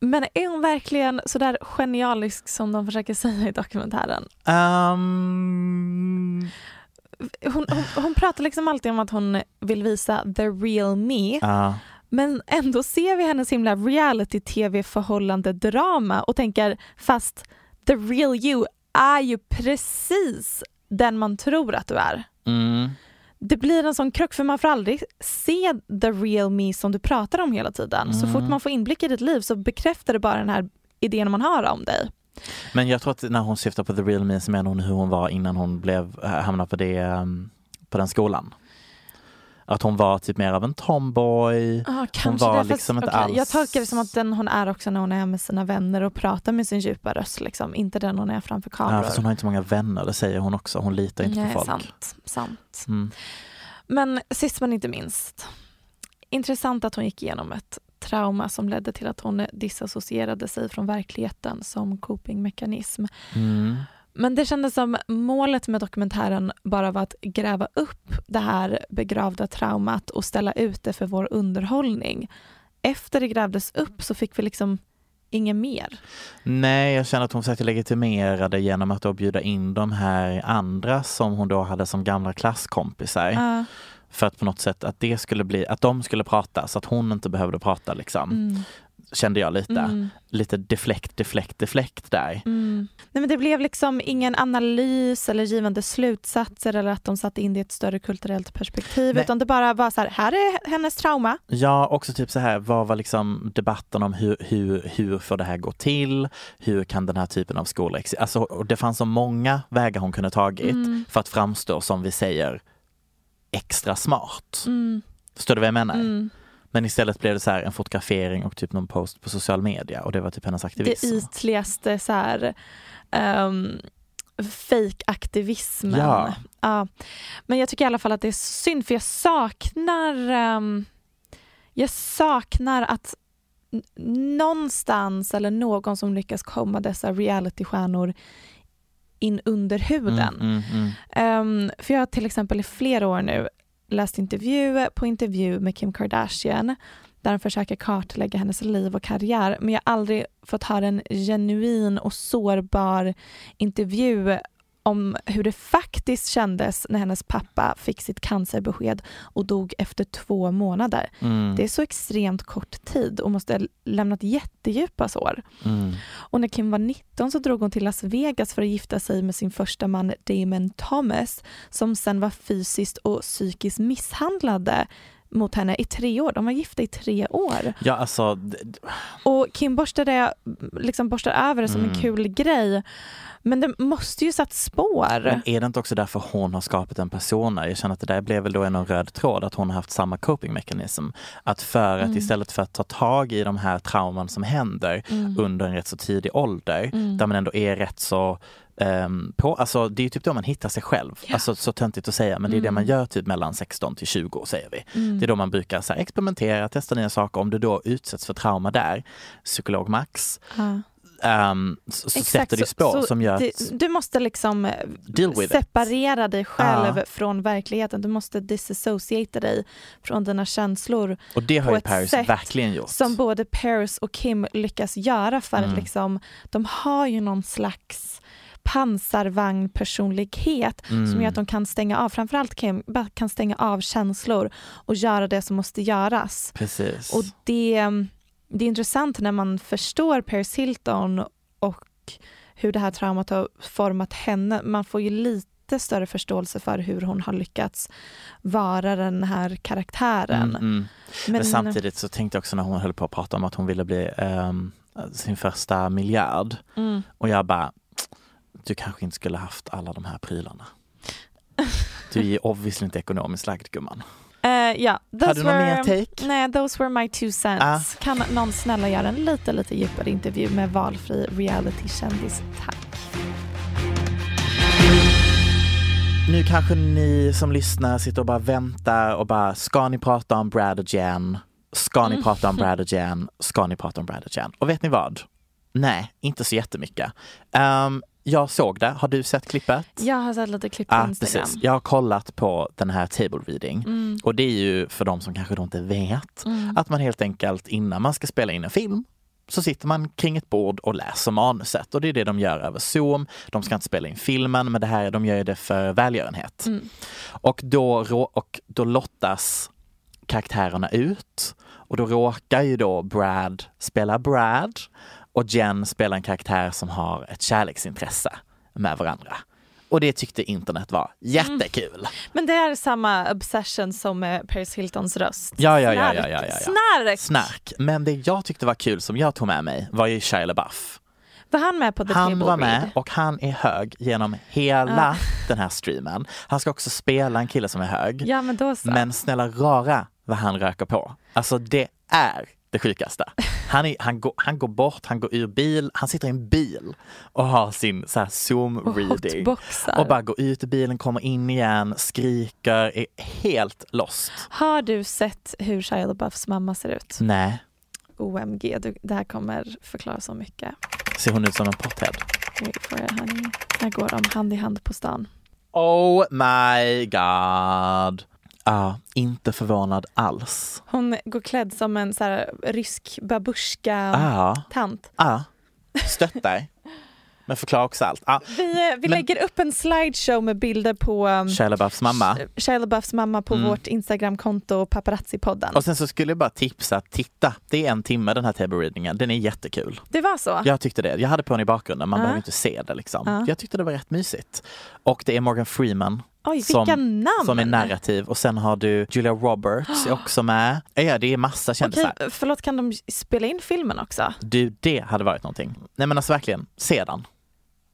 Speaker 1: men är hon verkligen sådär genialisk som de försöker säga i dokumentären?
Speaker 2: Um,
Speaker 1: Hon, hon, hon pratar liksom alltid om att hon vill visa the real me,
Speaker 2: ja.
Speaker 1: men ändå ser vi hennes himla reality-tv-förhållande drama och tänker fast the real you är ju precis den man tror att du är.
Speaker 2: Mm.
Speaker 1: Det blir en sån krock för man får aldrig se the real me som du pratar om hela tiden. Så
Speaker 2: Mm.
Speaker 1: fort man får inblick i ditt liv så bekräftar det bara den här idén man har om dig.
Speaker 2: Men jag tror att när hon syftar på the real me så menar hon hur hon var innan hon blev, äh, hamnade på, det, um, på den skolan. Att hon var typ mer av en tomboy.
Speaker 1: Ah,
Speaker 2: hon var
Speaker 1: det, fast-
Speaker 2: liksom inte
Speaker 1: okej,
Speaker 2: alls...
Speaker 1: Jag tolkar det som att den hon är också när hon är med sina vänner och pratar med sin djupa röst. Liksom. Inte den hon är framför kameror.
Speaker 2: Ja, hon har inte många vänner, det säger hon också. Hon litar inte
Speaker 1: Nej,
Speaker 2: på folk.
Speaker 1: sant, sant.
Speaker 2: Mm.
Speaker 1: Men sist men inte minst. Intressant att hon gick igenom ett trauma som ledde till att hon disassocierade sig från verkligheten som copingmekanism.
Speaker 2: Mm.
Speaker 1: Men det kändes som målet med dokumentären bara var att gräva upp det här begravda traumat och ställa ut det för vår underhållning. Efter det grävdes upp så fick vi liksom inget mer.
Speaker 2: Nej, jag känner att hon försökte legitimera det genom att då bjuda in de här andra som hon då hade som gamla klasskompisar.
Speaker 1: Ja.
Speaker 2: För att på något sätt att det skulle bli, att de skulle prata så att hon inte behövde prata liksom.
Speaker 1: Mm.
Speaker 2: Kände jag lite.
Speaker 1: Mm.
Speaker 2: Lite deflekt, deflekt, deflekt där.
Speaker 1: Mm. Nej, men det blev liksom ingen analys eller givande slutsatser eller att de satte in det i ett större kulturellt perspektiv
Speaker 2: Nej.
Speaker 1: utan det bara var så här, här är hennes trauma.
Speaker 2: Ja, också typ så här, vad var liksom debatten om hur, hur, hur får det här gå till? Hur kan den här typen av skolor existera? Alltså, det fanns så många vägar hon kunde tagit
Speaker 1: Mm.
Speaker 2: för att framstå som vi säger extra smart.
Speaker 1: Mm.
Speaker 2: Förstår du vad jag menar?
Speaker 1: Mm.
Speaker 2: Men istället blev det så här en fotografering och typ någon post på social media och det var typ hennes aktivism.
Speaker 1: Det ytligaste så här um, fake-aktivismen.
Speaker 2: Ja.
Speaker 1: Ja. Men jag tycker i alla fall att det är synd för jag saknar ehm, jag saknar att någonstans eller någon som lyckas komma dessa realitystjärnor in under huden. Ehm, för jag har till exempel i flera år nu läst intervju på intervju med Kim Kardashian där de försöker kartlägga hennes liv och karriär men jag har aldrig fått höra en genuin och sårbar intervju om hur det faktiskt kändes när hennes pappa fick sitt cancerbesked och dog efter två månader.
Speaker 2: Mm.
Speaker 1: Det är så extremt kort tid och måste ha lämnat jättedjupa sår.
Speaker 2: Mm.
Speaker 1: Och när Kim var 19 så drog hon till Las Vegas för att gifta sig med sin första man Damon Thomas som sen var fysiskt och psykiskt misshandlade mot henne i tre år. De var gifta i tre år.
Speaker 2: Ja, alltså,
Speaker 1: Och Kim borstade, liksom borstar över det som en
Speaker 2: Mm.
Speaker 1: kul grej. Men det måste ju satt spår.
Speaker 2: men är det inte också därför hon har skapat en persona? Jag känner att det där blev väl då en röd tråd, att hon har haft samma coping mechanism. Att för att
Speaker 1: Mm.
Speaker 2: istället för att ta tag i de här trauman som händer
Speaker 1: Mm.
Speaker 2: under en rätt så tidig ålder,
Speaker 1: Mm.
Speaker 2: där man ändå är rätt så ehm, på, alltså det är typ då man hittar sig själv.
Speaker 1: Ja.
Speaker 2: Alltså så töntigt att säga, men det är det
Speaker 1: Mm.
Speaker 2: man gör typ mellan 16 till 20 säger vi.
Speaker 1: Mm.
Speaker 2: Det är då man brukar så här, experimentera, testa nya saker. Om du då utsätts för trauma där, psykolog Max,
Speaker 1: Ja.
Speaker 2: ehm, så, så
Speaker 1: Exakt,
Speaker 2: sätter det spår
Speaker 1: så
Speaker 2: som gör att
Speaker 1: det, Du måste liksom
Speaker 2: with it.
Speaker 1: separera dig själv
Speaker 2: Ja.
Speaker 1: från verkligheten. Du måste disassociata dig från dina känslor
Speaker 2: Och det har ju Paris verkligen gjort.
Speaker 1: som både Paris och Kim lyckas göra för
Speaker 2: Mm.
Speaker 1: att liksom, de har ju någon slags pansarvagnpersonlighet som
Speaker 2: Mm.
Speaker 1: gör att de kan stänga av, framförallt bara kan stänga av känslor och göra det som måste göras.
Speaker 2: Precis.
Speaker 1: Och det, det är intressant när man förstår Paris Hilton och hur det här traumat har format henne. Man får ju lite större förståelse för hur hon har lyckats vara den här karaktären.
Speaker 2: Mm, mm. Men, samtidigt så tänkte jag också när hon höll på att prata om att hon ville bli ehm, sin första miljard.
Speaker 1: Mm.
Speaker 2: Och jag bara, du kanske inte skulle haft alla de här prylarna. Du är obviously inte ekonomiskt lagd gumman.
Speaker 1: Eh, ja, those
Speaker 2: Hade du någon mer take?
Speaker 1: Nej, those were my two cents.
Speaker 2: Ah.
Speaker 1: Kan någon snälla göra en lite, lite djupare intervju med valfri realitykändis? Tack.
Speaker 2: Nu kanske ni som lyssnar sitter och bara väntar och bara, ska ni prata om Brad och Jen? Ska ni
Speaker 1: Mm.
Speaker 2: prata om Brad och Jen? Ska ni prata om Brad och Jen? Och vet ni vad? Nej, inte så jättemycket. Ehm, jag såg det. Har du sett klippet?
Speaker 1: Jag har sett lite klipp på
Speaker 2: Ja,
Speaker 1: Instagram.
Speaker 2: precis. Jag har kollat på den här table reading
Speaker 1: Mm.
Speaker 2: och det är ju för de som kanske då inte vet
Speaker 1: Mm.
Speaker 2: att man helt enkelt innan man ska spela in en film så sitter man kring ett bord och läser manuset och det är det de gör över Zoom. De ska inte spela in filmen men det här, de gör det för välgörenhet.
Speaker 1: Mm.
Speaker 2: Och, då, och då lottas karaktärerna ut och då råkar ju då Brad spela Brad och Jen spela en karaktär som har ett kärleksintresse med varandra. Och det tyckte internet var jättekul.
Speaker 1: Men det är samma obsession som Paris Hiltons röst.
Speaker 2: Ja, ja, ja, ja, ja, ja.
Speaker 1: Snark!
Speaker 2: Snark. Men det jag tyckte var kul som jag tog med mig var ju Shia LaBeouf.
Speaker 1: Var han med på The
Speaker 2: Han var med
Speaker 1: Read?
Speaker 2: och han är hög genom hela
Speaker 1: Ja.
Speaker 2: den här streamen. Han ska också spela en kille som är hög.
Speaker 1: Ja men då så.
Speaker 2: Men snälla rara vad han röker på. Alltså det är det sjukaste. Han, är, han, går, han går bort, han går ur bil, han sitter i en bil och har sin så zoom
Speaker 1: Och
Speaker 2: reading.
Speaker 1: hotboxar.
Speaker 2: Och bara går ut ur bilen, kommer in igen, skriker, är helt lost.
Speaker 1: Har du sett hur Shia LaBeoufs mamma ser ut?
Speaker 2: Nej,
Speaker 1: OMG, du, det här kommer förklara så mycket.
Speaker 2: ser hon ut som en pothead?
Speaker 1: Wait for it honey. Här går de hand i hand på stan.
Speaker 2: Oh my god. Ja, inte förvånad alls.
Speaker 1: Hon går klädd som en så här, rysk babushka-tant.
Speaker 2: Ja, ja. Stöttar. Men förklara också allt. Ja.
Speaker 1: Vi, eh, vi
Speaker 2: Men-
Speaker 1: lägger upp en slideshow med bilder på um,
Speaker 2: Shia LaBeoufs mamma.
Speaker 1: Shia LaBeoufs mamma på
Speaker 2: Mm.
Speaker 1: vårt Instagramkonto Paparazzi-podden.
Speaker 2: Och sen så skulle jag bara tipsa, titta, det är en timme den här table-readingen, den är jättekul.
Speaker 1: Det var så?
Speaker 2: Jag tyckte det. Jag hade på den i bakgrunden, man
Speaker 1: Ja.
Speaker 2: behöver inte se det liksom.
Speaker 1: Ja.
Speaker 2: Jag tyckte det var rätt mysigt. Och det är Morgan Freeman
Speaker 1: Oj,
Speaker 2: som, som är narrativ och sen har du Julia Roberts är också med. Ja, det är massa kändisar.
Speaker 1: Okej, förlåt, kan de spela in filmen också?
Speaker 2: Du, det hade varit någonting. Nej men alltså verkligen, se den.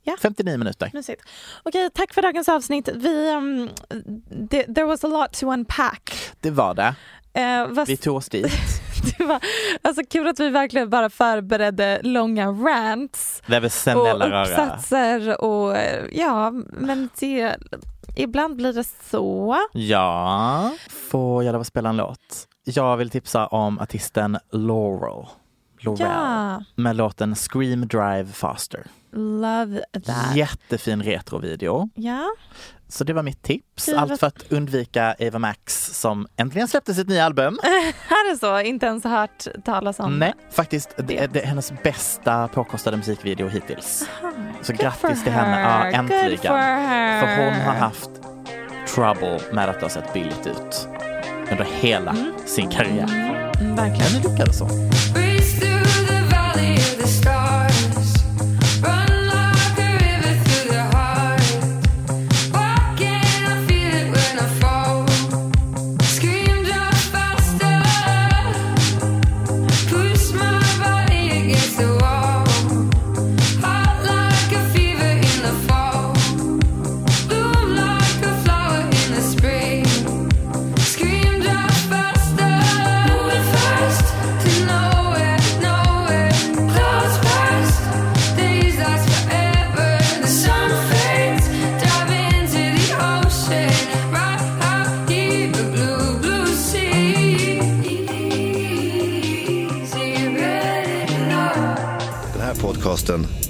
Speaker 1: Ja.
Speaker 2: 59 minuter.
Speaker 1: Mysigt. Okej, tack för dagens avsnitt. Vi, um, det- there was a lot to unpack.
Speaker 2: Det var det.
Speaker 1: Eh, vad-
Speaker 2: Vi tog oss dit.
Speaker 1: det var alltså kul att vi verkligen bara förberedde långa rants
Speaker 2: Det väl
Speaker 1: och uppsatser och eh, ja, men det, ibland blir det så.
Speaker 2: Ja. Får jag lov att spela en låt? Jag vill tipsa om artisten Laurel. Laurel.
Speaker 1: Ja.
Speaker 2: Med låten Scream Drive Faster.
Speaker 1: Love that.
Speaker 2: Jättefin retrovideo.
Speaker 1: Ja.
Speaker 2: Så det var mitt tips.
Speaker 1: Gud,
Speaker 2: Allt för att undvika Eva Max som äntligen släppte sitt nya album.
Speaker 1: Är det så? Inte ens hört talas om
Speaker 2: Nej, faktiskt. Det är, det är hennes bästa påkostade musikvideo hittills. Så grattis till henne. Ja, äntligen.
Speaker 1: her.
Speaker 2: För hon har haft trouble med att det har sett billigt ut under hela sin karriär.
Speaker 1: Mm, verkligen.
Speaker 2: Men lyckades hon.